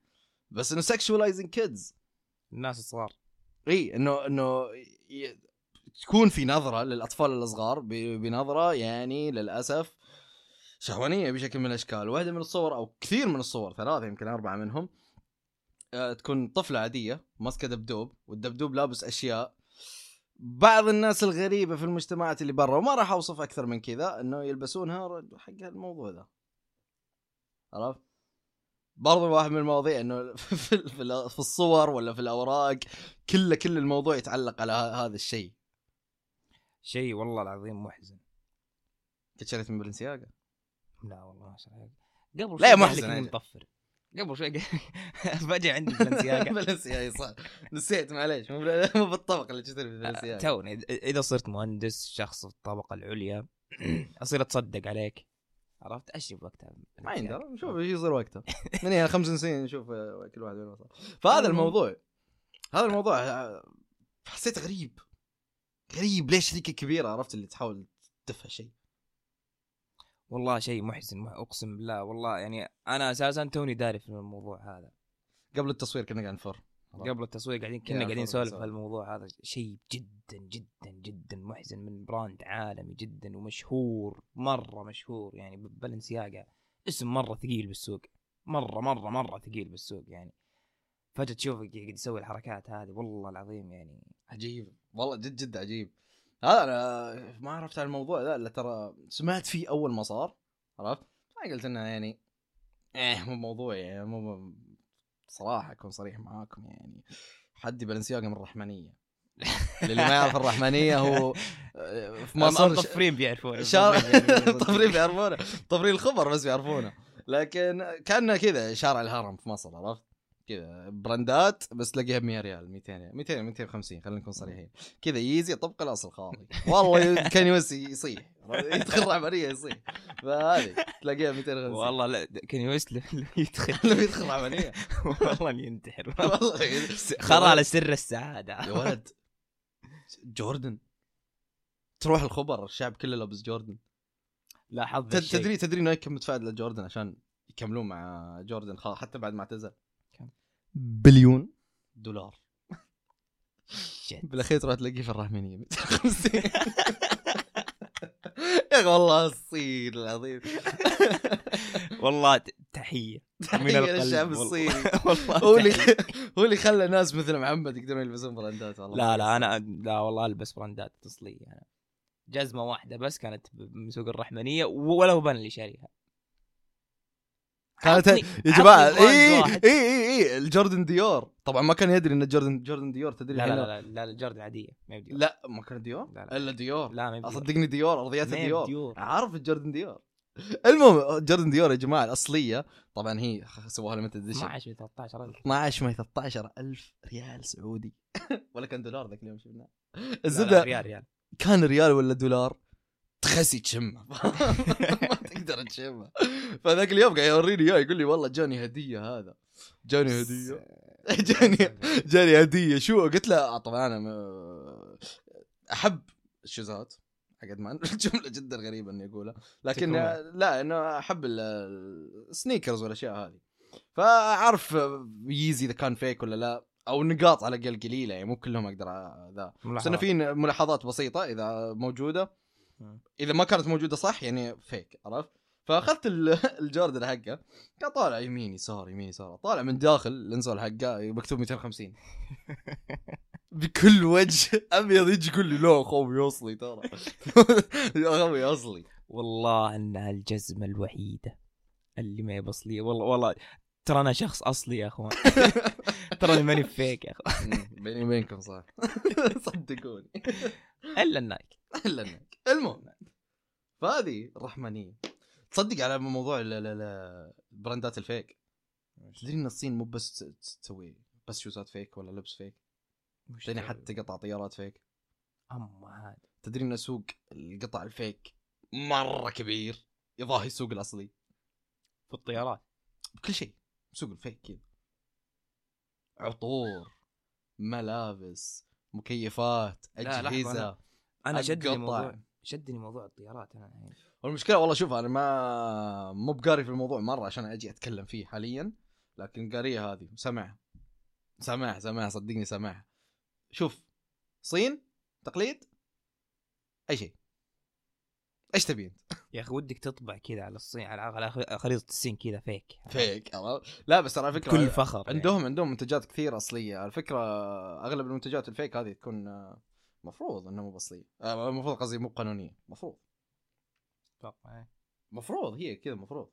بس إنه sexualizing kids الناس الصغار. إي إنه إنه ي- تكون في نظرة للأطفال الصغار ب- بنظرة يعني للأسف شهوانية بشكل من الأشكال. واحدة من الصور أو كثير من الصور ثلاثة يمكن أربعة منهم آه، تكون طفلة عادية ماسكة دبدوب والدبدوب لابس أشياء بعض الناس الغريبة في المجتمعات اللي برا وما راح أوصف أكثر من كذا إنه يلبسونها حق الموضوع ذا عرفت؟ برضو واحد من المواضيع إنه في في الصور ولا في الأوراق كل كل الموضوع يتعلق على هذا الشيء. شيء والله العظيم محزن. كنت شريت من بلنسياغا لا والله ما الله قبل لا محزن يا إني مطفر. قبل شوي فجأة عندي بلنسياغا بلنسياغا صح. نسيت معليش. مو بال- مو بالطبق اللي تشتري في بلنسياغا توني اذا صرت مهندس شخص في الطبقة العليا أصير أتصدق عليك. عرفت؟ اشرب وقتها ما يندرى نشوف إيش يصير وقتها. من هنا خمس سنين نشوف آه، كل واحد وين وصل. فهذا الموضوع. هذا الموضوع آه، حسيت غريب. غريب. ليش شركه كبيره عرفت؟ اللي تحاول تدفع شيء. والله شيء محزن مح- أقسم بالله والله يعني أنا أساسا توني داري في الموضوع هذا. قبل التصوير كنا قاعد نفر. قبل التصوير قاعدين كنا قاعدين نسولف سولف. في الموضوع هذا شيء جدا جدا جدا محزن من brand عالمي جدا ومشهور مرة مشهور يعني ب- بلنسياغا اسم مرة ثقيل بالسوق مرة مرة مرة ثقيل بالسوق يعني. فجأة تشوفه قاعد يسوي الحركات هذه والله العظيم يعني عجيب. والله جد جد عجيب. هذا أنا ما عرفت عن الموضوع ذا إلا ترى سمعت فيه أول ما صار عرفت؟ ما قلت إنه يعني إيه مو موضوع يعني مو صراحة أكون صريح معاكم يعني حدي بلنسياغا من الرحمنية. اللي ما يعرف الرحمنية هو آه، في مصر ش- مطفرين بيعرفون شارع مطفرين طفرين بيعرفونه. طفرين الخبر بس بيعرفونه. لكن كان كذا شارع الهرم في مصر عرفت؟ كذا براندات بس تلاقيها ب 100 ريال 200 ريال 200 250 خلينا نكون صريحين. كذا ييزي طبق الأصل خالي. والله كان يوسي يصيح يدخل عملية يصيح. فهذه تلاقيها 250 والله لا كان يوسل يدخل. لو يدخل عملية. والله ينتحر. والله خرى على سر السعادة. يا ولد. جوردن. تروح الخبر الشعب كله لابس جوردن. لا حظ تد- الشيء. تدري تدري نايك كم متفائل لجوردن عشان يكملون مع جوردن حتى بعد ما اعتزل؟ بليون. دولار. بالأخير تروح تلاقيه في الرحمنيه 250 يا أخي والله الصين العظيم. والله تحية. من والله. الصيني. والله هو اللي. هو اللي خلى ناس مثل محمد يقدرون يلبسون براندات والله. لا لا أنا لا والله ألبس براندات تصليه أنا جزمة واحدة بس كانت من سوق الرحمنية ولا هو بان اللي شاريها. كانت يا جماعة اي. اي اي اي الجوردن ديور. طبعا ما كان يدري إن جوردن جوردن ديور تدري لا لا لا لا, لا الجردن عادية ما بديور لا ما كان ديور؟ لا لا. إلا ديور. لا ما. أصدقني ديور ارضيات ديور. بديور. عارف الجوردن ديور؟ المهم جوردن ديور يا جماعة الأصلية طبعا هي سووها limited edition 12 13 ألف. 12 ما 13 ألف ريال سعودي. ولا كان دولار ذاك اليوم شفناه. الزبدة ريال ريال. كان ريال ولا دولار؟ تخسي تشمه. تقدر تشمه فذاك اليوم قاعد يوريني إياه يقول لي والله جاني هدية هذا. جاني هدية. جاني جاني هدية. شو؟ قلت له آه، طبعا أنا أحب ال shoes ات. حقت مان الجملة جدا غريبة إني أقولها. لكن تكرهها. لا إنه أحب ال- ال sneakers والأشياء هذه. فأعرف ييزي إذا كان fake ولا لا أو نقاط على الأقل قليلة يعني مو كلهم أقدر ذا. بس انه في ملاحظات بسيطة إذا موجودة. إذا ما كانت موجودة صح يعني fake عرفت؟ فأخذت ال- الجوردن حقه كان طالع يمين يسار يمين يسار طالع من داخل ال insole حقه مكتوب 250 بكل وجه أبيض يجي يقول لي لا أخوي اصلي ترى. يا أخوي اصلي والله انها الجزمه الوحيدة اللي ما يبص لي والله والله ترى أنا شخص أصلي يا أخوان. ترى ماني فيك يا أخوان. بيني وبينكم صح. صدقوني. إلا النايك. الا إنك. المهم فهذه الرحمانيه تصدق على موضوع ال- ال- ال- البراندات الفيك؟ تدري إن الصين مو بس تسوي بس شوزات فيك ولا لبس فيك؟ تدري حتى قطع طيارات فيك؟ أما هذا. تدري إن سوق القطع الفيك مرة كبير؟ يضاهي السوق الأصلي. في الطيارات. بكل شيء. سوق الفيك كذا. عطور ملابس مكيفات لا، أجهزة. أنا شدني. موضوع شدني موضوع الطيارات أنا والمشكلة والله شوف أنا ما مو بقاري في الموضوع مرة عشان أجي أتكلم فيه حاليا لكن قاريها هذه سمعها سمعها سمعها صدقني سمعها شوف صين تقليد أي شيء إيش تبي أنت؟ يا أخي ودك تطبع كذا على الصين على خريطة الصين كذا فيك فيك؟ لا بس ترى فكره كل فخر يعني. عندهم عندهم منتجات كثير أصلية على فكرة أغلب المنتجات الفيك هذه تكون مفروض انها مو آه، المفروض قصدي مو قانونية مفروض. يعني. مفروض هي كذا مفروض.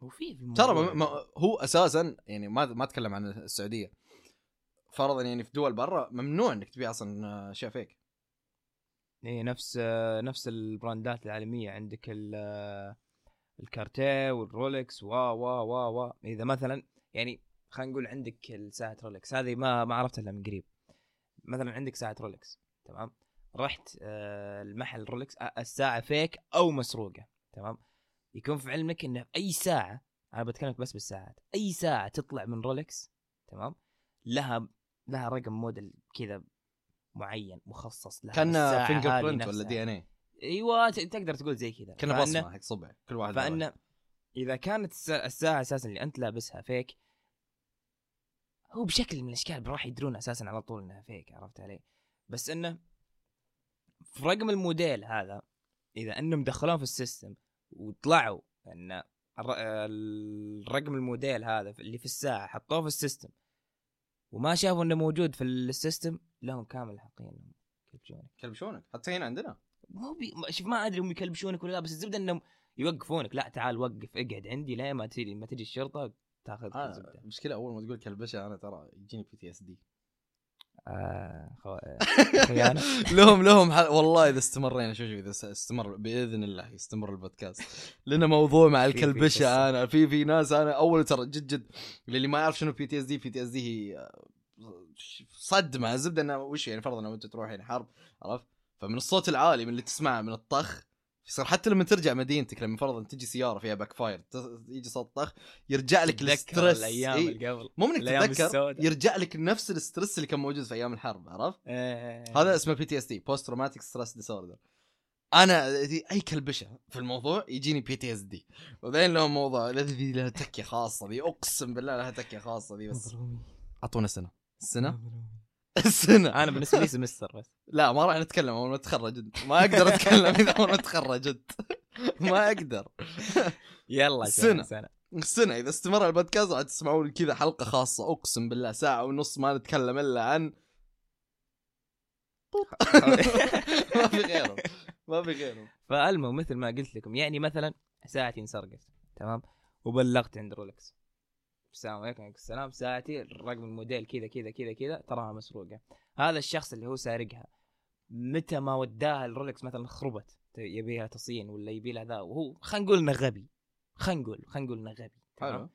وفي في ترى ما- هو أساسا يعني ما ما أتكلم عن السعودية. فرضا يعني في دول برا ممنوع إنك تبيع أصلا أشياء فيك إيه نفس نفس البراندات العالمية. عندك ال- الكارتيه والرولكس وا وا وا وا. إذا مثلا يعني خلينا نقول عندك الساعة رولكس هذه ما ما عرفتها إلا من قريب. مثلا عندك ساعة رولكس تمام؟ رحت آه، المحل رولكس آه، الساعة fake أو مسروقة تمام؟ يكون في علمك إنه أي ساعة أنا بتكلم بس بالساعات أي ساعة تطلع من رولكس تمام؟ لها لها رقم موديل كذا معين مخصص لها كان fingerprint ولا. DNA أيوه تقدر تقول زي كذا. فإنه- بصمة حق صبع كل واحد. فان إذا كانت الس- الساعة أساسا اللي أنت لابسها fake هو بشكل من الأشكال راح يدرون أساسا على طول إنها fake عرفت علي؟ بس إنه في رقم الموديل هذا إذا إنهم دخلوه في ال system وطلعوا إن الر- الرقم الموديل هذا اللي في الساعة حطوه في ال system وما شافوا إنه موجود في ال system لهم كامل الأحقية إنهم يكلبشونك. كلبشونك حتى هنا عندنا. مو بي... شوف ما أدري هم يكلبشونك ولا لا بس الزبدة إنهم يوقفونك. لا تعال وقف اقعد عندي لين ما تجي ما تجي الشرطة؟ تاخذ آه، الزبده المشكلة أول ما تقول كلبشة أنا ترى يجيني PTSD آه خو... خيانة. لهم لهم حل... والله إذا استمرينا شوف شوف إذا استمر بإذن الله يستمر البودكاست. لنا موضوع مع الكلبشة. أنا في في ناس أنا أول ترى جد جد للي ما يعرف شنو بي تي اس دي بي تي اس دي هي آه، صدمه الزبدة إنه وش يعني فرضا لو أنت تروح يعني حرب عرفت؟ فمن الصوت العالي من اللي تسمعه من الطخ يصير حتى لما ترجع مدينتك لما فرضا تجي سيارة فيها backfire يجي صوت طخ يرجع لك ال stress الأيام إيه. اللي قبل مو إنك تتذكر. يرجع لك نفس ال stress اللي كان موجود في أيام الحرب عرفت؟ آه. هذا اسمه PTSD post traumatic stress disorder أنا أي كلبشة في الموضوع يجيني PTSD وبعدين لهم موضوع ذي لها تكية خاصة ذي أقسم بالله لها تكية خاصة ذي بس أعطونا سنة السنة السنة. أنا بالنسبة لي سمستر بس. لا ما راح نتكلم أول ما أتخرج أنت. ما أقدر أتكلم إذا أول ما أتخرج أنت. ما أقدر. يلا سنة. سنة. السنة إذا استمر البودكاست راح تسمعون كذا حلقة خاصة. أقسم بالله ساعة ونص ما نتكلم إلا عن ما في غيره ما في غيره فالمهم مثل ما قلت لكم يعني مثلا ساعتي انسرقت تمام؟ وبلغت عند رولكس. السلام عليكم. وعليكم السلام ساعتي رقم الموديل كذا كذا كذا كذا تراها مسروقة. هذا الشخص اللي هو سارقها متى ما وداها الرولكس مثلا خربت يبي لها تصليح ولا يبي لها ذا وهو خلينا نقول إنه غبي. خلينا نقول خلينا نقول إنه غبي تمام؟ حلو.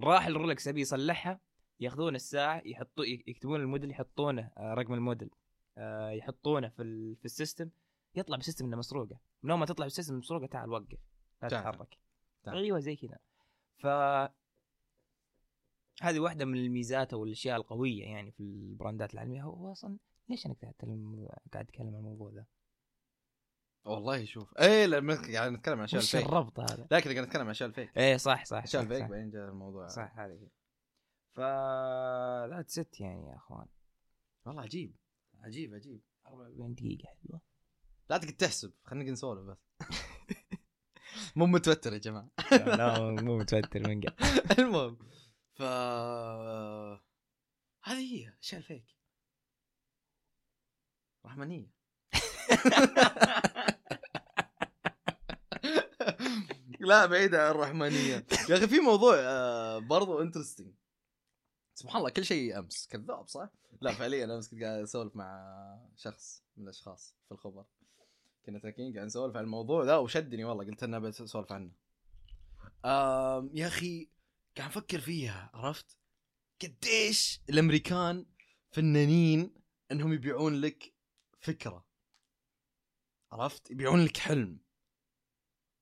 راح الرولكس يبي يصلحها ياخذون الساعة يحطوا يكتبون الموديل يحطونه آه، رقم الموديل آه، يحطونه في في ال system يطلع بال system إنه مسروقة. من يوم ما تطلع بال system مسروقة تعال وقف لا. تتحرك. أيوه زي كذا. ف هذه واحدة من الميزات أو الأشياء القوية يعني في البراندات العالمية. هو أصلا ليش أنا قاعد اتكلم قاعد أتكلم عن الموضوع ذا؟ والله شوف إيه لما قاعد نتكلم عن أشياء وش الفيك. الربط هذا؟ لا كذا قاعد نتكلم عن أشياء الفيك. إيه صح صح أشياء صح, الفيك صح, بعدين جاء الموضوع. صح هذه هي. فهذه ذات ست يعني يا أخوان. والله عجيب عجيب عجيب. 44 دقيقة حلوة. لا تقعد تحسب خلينا نسولف بس. مو متوتر يا جماعة. لا مو متوتر من قبل المهم. ف هذه هي الاشياء الفيك. رحمانية. لا بعيدة عن الرحمانية. يا أخي في موضوع آه، برضو انترستنج سبحان الله كل شيء أمس. كذاب صح؟ لا فعليا أمس كنت قاعد أسولف مع شخص من الأشخاص في الخبر. كنا تاكين قاعد نسولف عن الموضوع ذا وشدني والله قلت أنا بسولف عنه. يا أخي قاعد أفكر فيها عرفت؟ قديش الأمريكان فنانين إنهم يبيعون لك فكرة عرفت؟ يبيعون لك حلم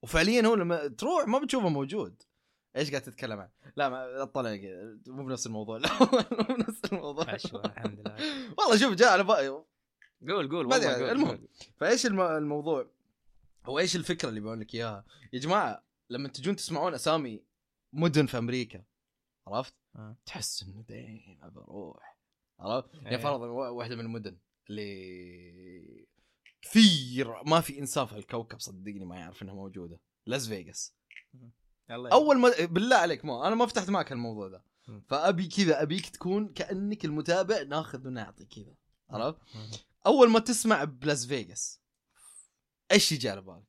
وفعليا هو لما تروح ما بتشوفه موجود إيش قاعد تتكلم عنه؟ لا ما أطلع مو بنفس الموضوع لا مو بنفس الموضوع الحمد لله. والله شوف جاء على بالي قول قول والله قول المهم. فإيش الم- الموضوع؟ هو إيش الفكرة اللي بقول لك إياها؟ يا جماعة لما تجون تسمعون أسامي مدن في أمريكا عرفت؟ آه. تحس إنه دايما بروح عرفت؟ يعني إيه. فرضا وا- واحدة من المدن اللي كثير ما في انسان في الكوكب صدقني ما يعرف إنها موجودة لاس فيغاس أول ما بالله عليك ما أنا ما فتحت معك الموضوع ذا مم. فأبي كذا أبيك تكون كأنك المتابع ناخذ ونعطي كذا عرفت؟ أول ما تسمع بلاس فيغاس إيش يجي على بالك؟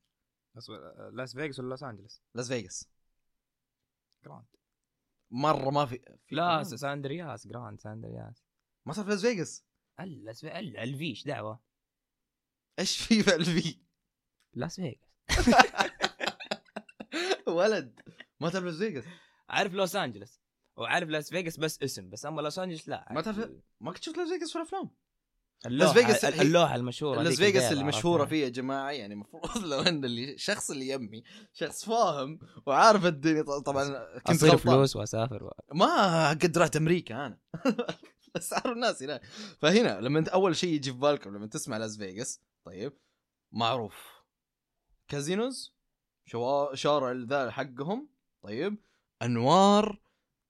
بس لاس فيغاس ولا لوس أنجلس؟ لاس فيغاس جراند. مرة ما في, في لا ساندرياس جراند ساندرياس ما صار في لاس فيغاس لاس الفيش دعوة؟ إيش في في الفي لاس فيغاس ولد ما تعرف لاس فيغاس عارف لوس انجلس وعارف لاس فيغاس بس اسم بس أما لوس انجلس لا ما تعرف- ما كنت شفت لاس فيغاس في الأفلام. اللوحة فيغاس اللوحة المشهورة لاس فيغاس اللي مشهورة؟ فيه يا جماعة يعني المفروض لو إن اللي الشخص اللي يمي شخص فاهم وعارف الدنيا طبعا كنت أصير فلوس وأسافر و... ما قد رحت أمريكا أنا. اعرف الناس هنا فهنا لما انت أول شيء يجي في بالكم لما تسمع لاس فيغاس طيب معروف. casinos شوا... شارع ذا حقهم طيب أنوار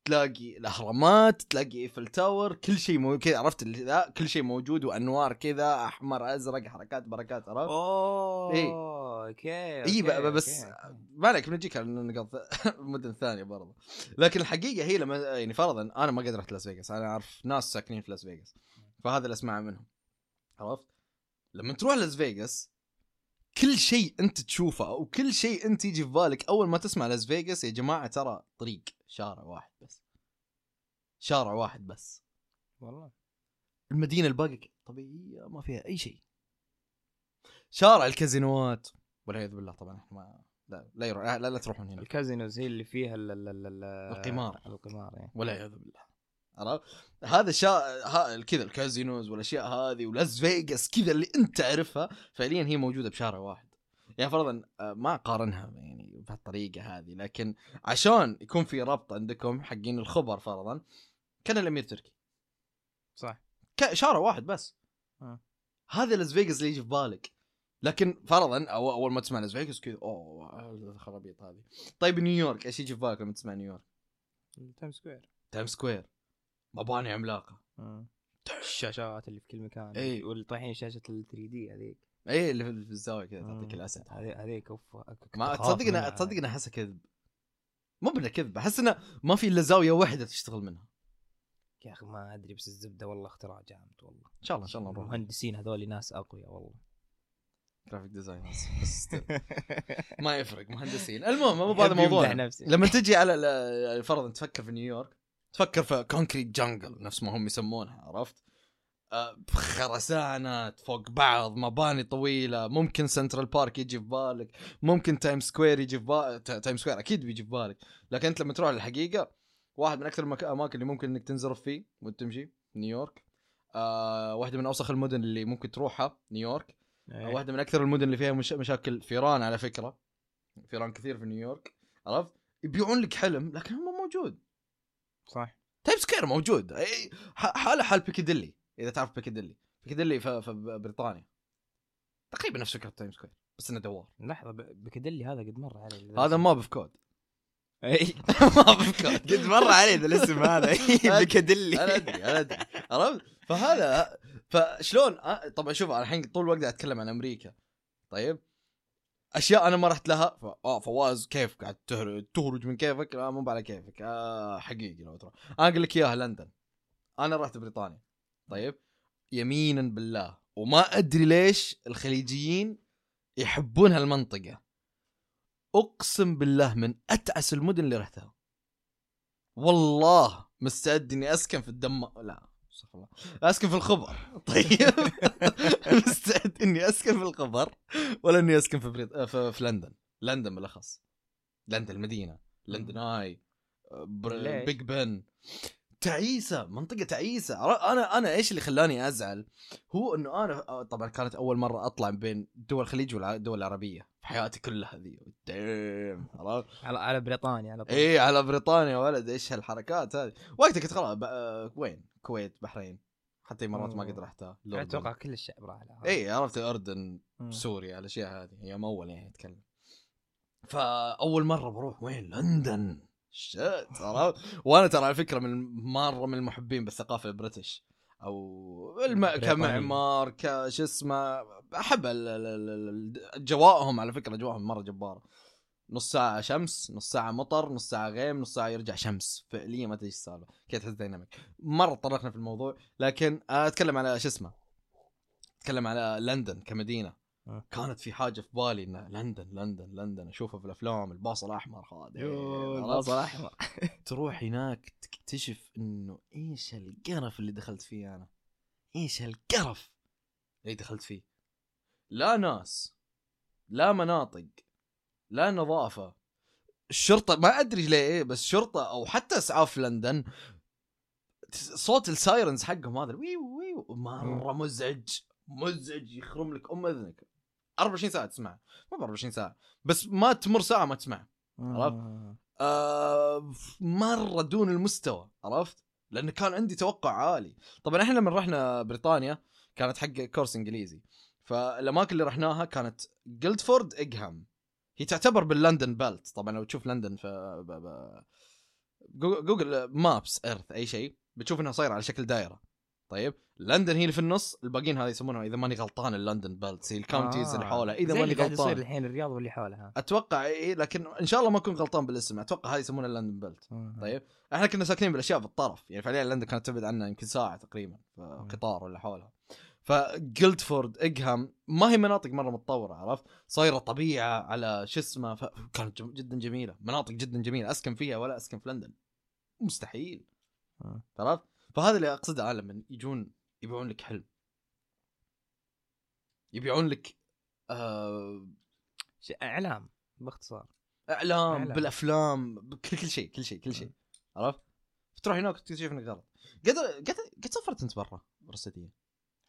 تلاقي الأهرامات تلاقي Eiffel Tower كل شيء مو كذا عرفت اللي ذا؟ كل شيء موجود وأنوار كذا أحمر أزرق حركات بركات عرفت؟ أوه إيه. okay اي بس ما عليك بنجيك على النقاط المدن ثانية برضه لكن الحقيقة هي لما يعني فرضا أنا ما قد رحت لاس فيغاس أنا أعرف ناس ساكنين في لاس فيغاس فهذا اللي أسمعه منهم عرفت؟ لما تروح لاس فيغاس كل شيء أنت تشوفه أو كل شيء أنت يجي في بالك أول ما تسمع لاس فيغاس يا جماعة ترى طريق. شارع واحد بس. شارع واحد بس. والله. المدينة الباقيه طبيعية ما فيها أي شيء. شارع الكازينوات. والعياذ بالله طبعا إحنا ما لا لا, يروح لا, لا تروحون هنا الكازينوز هي اللي فيها ال ال ال ال- القمار. القمار يعني والعياذ بالله. عرفت؟ هذا شا ها كذا الكازينوز والأشياء هذه ولاس فيغاس كذا اللي أنت تعرفها فعليا هي موجودة بشارع واحد. يعني فرضا آه، ما أقارنها يعني بهالطريقة هذه لكن عشان يكون في ربط عندكم حقين الخبر فرضا كان الأمير تركي. صح. شارع واحد بس. آه. هذا لاس فيغاس اللي يجي في بالك. لكن فرضا أو أول ما تسمع لاس فيغاس كذا أوه الخرابيط هذه. طيب نيويورك إيش يجي في بالك لما تسمع نيويورك؟ Time Square. Time Square. مباني عملاقة. الشاشات اللي في كل مكان. إيه. واللي طايحين شاشة ال 3D هذيك. اي اللي في الزاويه كذا تعطيك. الأسد. هذي- هذيك أوف ما تصدق تصدق أنا أحسها كذب. مو بانه كذب احس إنه ما في إلا زاوية واحدة تشتغل منها. يا أخي ما أدري بس الزبدة والله اختراع جامد والله. إن شاء الله إن شاء الله نروح. المهندسين هذول ناس أقوياء والله. graphic design بس. ما يفرق مهندسين. المهم مو بهذا يحب يمدح موضوع. نفسه. لما تجي على ال- فرضا تفكر في نيويورك تفكر في concrete jungle نفس ما هم يسمونها عرفت؟ خرسانات فوق بعض مباني طويلة ممكن Central Park يجي في بالك ممكن Time Square يجي في بالك Time Square أكيد بيجي في بالك لكن أنت لما تروح للحقيقة واحد من أكثر الاماكن اللي ممكن إنك تنزرف فيه وأنت تمشي نيويورك آه واحدة من أوسخ المدن اللي ممكن تروحها نيويورك إيه. واحدة من أكثر المدن اللي فيها مش... مشاكل فيران على فكرة فيران كثير في نيويورك عرفت؟ يبيعون لك حلم لكن هو مو موجود. صح. Time Square موجود حاله حال Piccadilly إذا تعرف Piccadilly Piccadilly في, في بريطانيا. تقريبا نفس فكرة Time Square بس إنه دوار. لحظة ب- Piccadilly هذا قد مر علي هذا ما بفكود. إي. ما بفكر قد مر علي ذا الاسم هذا. أنا بكدلي أدري أنا أدري عرفت؟ فهذا فشلون طبعا شوف أنا الحين طول الوقت قاعد أتكلم عن أمريكا. طيب؟ أشياء أنا ما رحت لها. ف... آه فواز كيف قاعد تهرج, تهرج من كيفك؟ لا مو على كيفك. آه حقيقي لو تروح أنا أقول لك إياها لندن. أنا رحت بريطانيا. طيب؟ يمينا بالله. وما أدري ليش الخليجيين يحبون هالمنطقة. أقسم بالله من أتعس المدن اللي رحتها. والله مستعد إني أسكن في الدم لا الله. أسكن في الخبر. طيب. مستعد إني أسكن في الخبر ولا إني أسكن في بريط... في, في لندن. لندن بالأخص. لندن المدينة. لندن اي بر... بيج بن. تعيسة منطقة تعيسة. أنا أنا إيش اللي خلاني أزعل؟ هو إنه أنا آه، طبعا كانت أول مرة أطلع بين دول الخليج والدول العربية في حياتي كلها ذي. على على بريطانيا على طول. إيه على بريطانيا ولد إيش هالحركات هذه وقتها كنت خلاص. آه، وين؟ كويت بحرين. حتى امارات ما قد رحتها. الأردن. أتوقع كل الشعب راح لها إيه عرفت؟ الأردن. سوريا الأشياء هذه. يوم أول يعني أتكلم. فأول مرة بروح وين؟ لندن. شت وأنا ترى على فكرة من مرة من المحبين بالثقافة البريتش أو الم... كمعمار كش اسمه أحب ال- ال- ال- ال- جوائهم على فكرة جوائهم مرة جباره نص ساعة شمس، نص ساعة مطر، نص ساعة غيم، نص ساعة يرجع شمس، فعليا ما تدري إيش السالفة، كيف تحس دايناميك. مرة تطرقنا في الموضوع، لكن أتكلم على شو اسمه. أتكلم على لندن كمدينة. أه. كانت في حاجة في بالي ان لندن لندن لندن أشوفها في الأفلام الباص الأحمر هذا؟ الباص الأحمر. تروح هناك تكتشف إنه إيش القرف اللي دخلت فيه أنا. إيش القرف اللي دخلت فيه. لا ناس لا مناطق لا نظافة. الشرطة ما أدري ليه بس شرطة أو حتى أسعاف لندن صوت السايرنز حقهم هذا ويو ويو مرة مزعج مزعج يخرم لك أم أذنك. 24 ساعة تسمع. مو ب 24 ساعة بس ما تمر ساعة ما تسمع. عرفت؟ آه. آه مرة دون المستوى عرفت؟ لأنه كان عندي توقع عالي. طبعا إحنا لما رحنا بريطانيا كانت حق course إنجليزي. فالأماكن اللي رحناها كانت Guildford Egham هي تعتبر بال London Belt طبعا لو تشوف لندن في ب... ب... جو- Google Maps Earth أي شيء بتشوف إنها صايرة على شكل دائرة. طيب لندن هي اللي في النص الباقيين هذه يسمونها إذا ماني غلطان ال London Belt هي ال counties آه. اللي حولها اذا ماني قاعد يصير غلطان. الحين الرياض واللي حولها. أتوقع إي لكن إن شاء الله ما أكون غلطان بالاسم أتوقع هذه يسمونها London Belt طيب إحنا كنا ساكنين بالأشياء بالطرف يعني فعليا لندن كانت تبعد عنا يمكن ساعة تقريبا في قطار ولا حولها. فجلدفورد ايجهام ما هي مناطق مرة متطورة عرفت؟ صايرة طبيعة على شو اسمه فكانت جم- جدا جميلة مناطق جدا جميلة أسكن فيها ولا أسكن في لندن. مستحيل. آه. عرفت؟ فهذا اللي أقصده أنا لما يجون يبيعون لك حلم. يبيعون لك آه إعلام باختصار. إعلام إعلام. بالأفلام بكل كل شيء كل شيء كل شيء. عرفت؟ تروح هناك تكتشف انك غلط. قد قد قد سافرت أنت برا السعوديه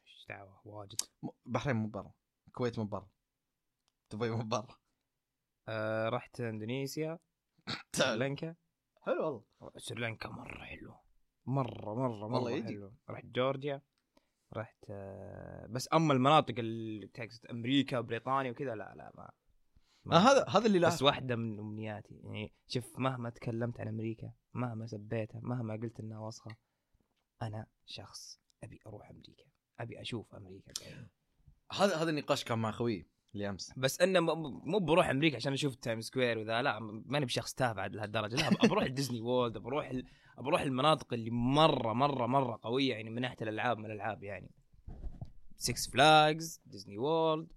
إيش دعوة واجد. بحرين مو برا الكويت مو برا دبي مو برا. آه رحت إندونيسيا سريلانكا. حلو والله. سريلانكا مرة حلو مرة مرة والله مرة يجي. حلو رحت جورجيا رحت آه بس أما المناطق اللي تقصد أمريكا بريطانيا وكذا لا لا ما, آه هذا هذا اللي لا بس واحدة من أمنياتي يعني شوف مهما تكلمت عن أمريكا مهما سبيتها مهما قلت إنها وسخة أنا شخص أبي أروح أمريكا أبي أشوف أمريكا. هذا هذا النقاش كان مع خوي اللي امس بس أنه مو بروح أمريكا عشان أشوف Time Square وذا لا ماني بشخص تافه عاد لهالدرجة. لا بروح Disney World بروح ال... بروح المناطق اللي مرة مرة مرة قوية يعني من ناحية الألعاب من الألعاب يعني. Six Flags Disney World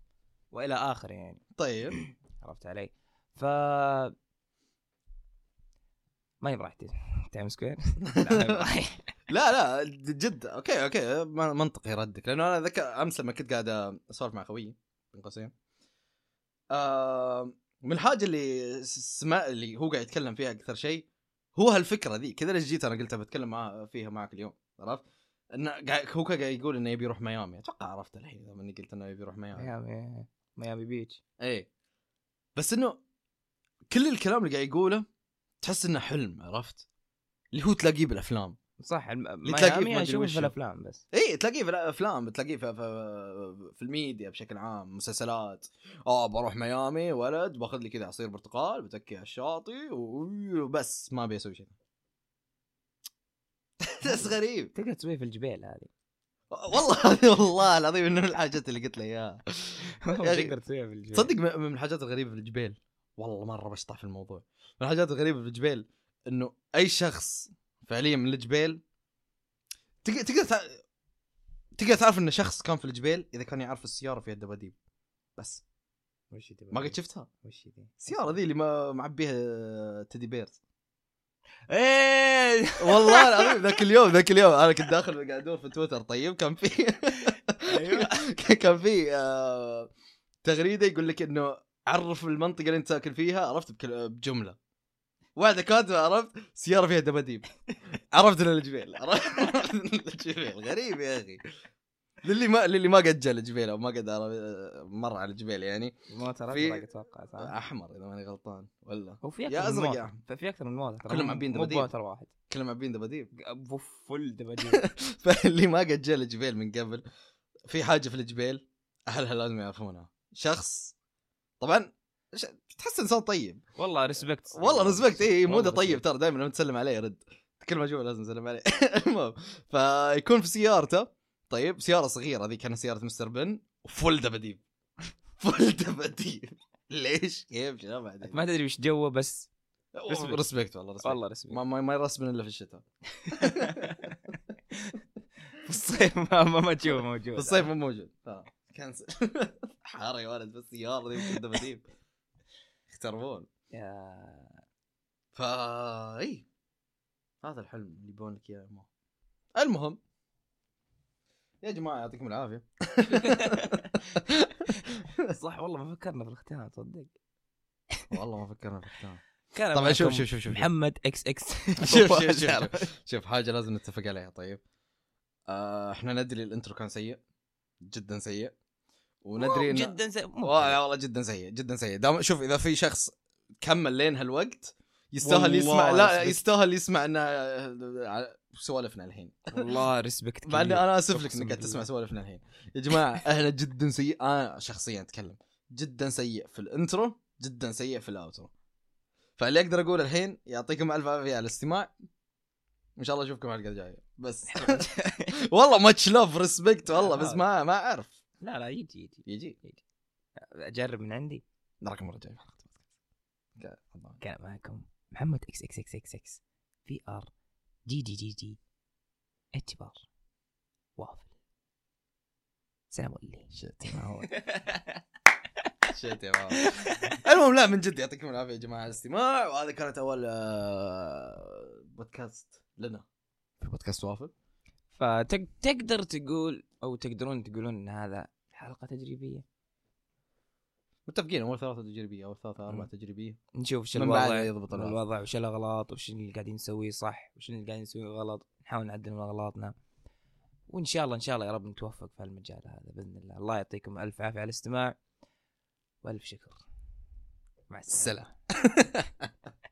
وإلى اخره يعني. طيب. عرفت علي؟ ف ما يبغى راح تايم سكوير؟ لا،. لا جد. okay okay من- منطقي ردك لأنه أنا ذكر أمس لما كنت قاعد أسولف مع خويي بين قوسين آه من الحاجة اللي سمع اللي هو قاعد يتكلم فيها أكثر شيء هو هالفكرة ذي. كذا ليش جيت أنا قلت بتكلم معاه فيها معك اليوم عرفت؟ إنه قاعد هو قاعد يقول إنه يبي يروح ميامي. أتوقع عرفت الحين لما اني قلت إنه يبي يروح ميامي. ميامي ميامي بيتش. إيه. بس إنه كل الكلام اللي قاعد يقوله تحس إنه حلم عرفت؟ اللي هو تلاقيه بالأفلام. صح الم- تلاقيه في اشوفه. في الأفلام بس. اي تلاقيه في الافلام بتلاقيه في, في, في الميديا بشكل عام مسلسلات. آه بروح ميامي ولد باخذ لي كذا عصير برتقال بتكي على الشاطئ وبس ما أبي أسوي شيء. بس غريب. تقدر تسويه في الجبال هذه. والله والله العظيم إنه من الحاجات اللي قلت لي إياها. أخي، تقدر تسويها في الجبال. تصدق من الحاجات الغريبة في الجبال؟ والله مرة بشطح في الموضوع. من الحاجات الغريبة في الجبال إنه أي شخص فعليا من الجبال. تقدر تقدر تقدر تعرف انه شخص كان في الجبال إذا كان يعرف السيارة فيها الدباديب. بس. وش ما قد شفتها. وش دي؟ السيارة ذي اللي ما معبيها تيدي بيرز إيه! والله العظيم ذاك اليوم ذاك اليوم. أنا كنت داخل قاعد أدور في تويتر. طيب كان في أيوه. كان في آه، تغريدة يقول لك إنه عرف المنطقة اللي أنت ساكن فيها عرفت بجملة. واحدة كاتبه عرفت؟ سيارة فيها دباديب. عرفت إنه الجبيل عرفت الجبيل غريب يا أخي. للي ما للي ما قد جاء الجبيل أو ما قد مر على الجبيل يعني. في- ازرق أتوقع صح؟ أحمر إذا ماني غلطان. ولا هو في يا أكثر من أزرق يا أحمر. في أكثر من ترى، كلهم عبين دباديب. موتر واحد. كلهم عبين دباديب. فل دباديب. فاللي ما قد جاء الجبيل من قبل في حاجة في الجبيل أهلها لازم يعرفونها. شخص. طبعا تحس إنسان طيب. والله respect والله respect اي مو ده والله طيب ترى دائما لما تسلم عليه يرد. كل ما أشوفه لازم أسلم عليه. المهم فيكون في سيارته. طيب سيارة صغيرة ذي كانت سيارة Mr. Bean. وفل دباديب. فل دباديب. ليش؟ كيف؟ ما تدري وش جوه بس. respect والله respect والله respect ما ما, ما يرسبن إلا في الشتاء. في الصيف ما ما, تشوفه موجود. في الصيف مو موجود. آه، cancel. حار يا ولد بس سيارة ذي فل دباديب يختربون يا. فا إي. هذا الحلم اللي يبون لك إياه. المهم. يا جماعة يعطيكم العافية. صح والله ما فكرنا في الاختيار تصدق. والله ما فكرنا في الختام كان طبعا شوف شوف شوف شوف محمد X X. شوف شوف شوف, شوف, شوف حاجة لازم نتفق عليها طيب. آه إحنا ندري ال intro كان سيء. جدا سيء. وندري انه جدا زي مو والله جدا سيء جدا سيء. دام شوف إذا في شخص كمل لين هالوقت يستاهل يسمع لا. يستاهل يسمع ان آه، سوالفنا الحين. والله respect مع اني أنا أسف لك إنك قاعد. تسمع سوالفنا الحين. يا جماعة إحنا جدا سيء. أنا شخصيا أتكلم. جدا سيء في ال intro جدا سيء في ال outro. فاللي أقدر أقول الحين يعطيكم ألف عافية على الاستماع. إن شاء الله أشوفكم الحلقة الجاية. بس والله much love respect والله بس ما ما أعرف. لا لا يجي يجي يجي أجرب من عندي. نراكم المره الجايه في حلقة بودكاست. كان معكم محمد إكس إكس إكس إكس إكس. في آر جي جي جي جي. اتش بار وافل سلام عليكم. شت ما هو شت يا. المهم لا من جد يعطيكم العافية يا جماعة على الاستماع. وهذا كانت أول آه، بودكاست لنا. في بودكاست وافل فتقدر تقول أو تقدرون تقولون إن هذا حلقة تجريبية. متفقين أول ثلاثة تجريبية أول ثلاثة أربعة مم. تجريبية. نشوف وش الوضع يضبط الوضع. الوضع وش الأغلاط وش اللي قاعدين نسويه صح وش اللي قاعدين نسويه غلط. نحاول نعدل من أغلاطنا. وإن شاء الله إن شاء الله يا رب نتوفق في المجال هذا بإذن الله. الله يعطيكم ألف عافية على الاستماع. وألف شكر. مع السلامة. السلام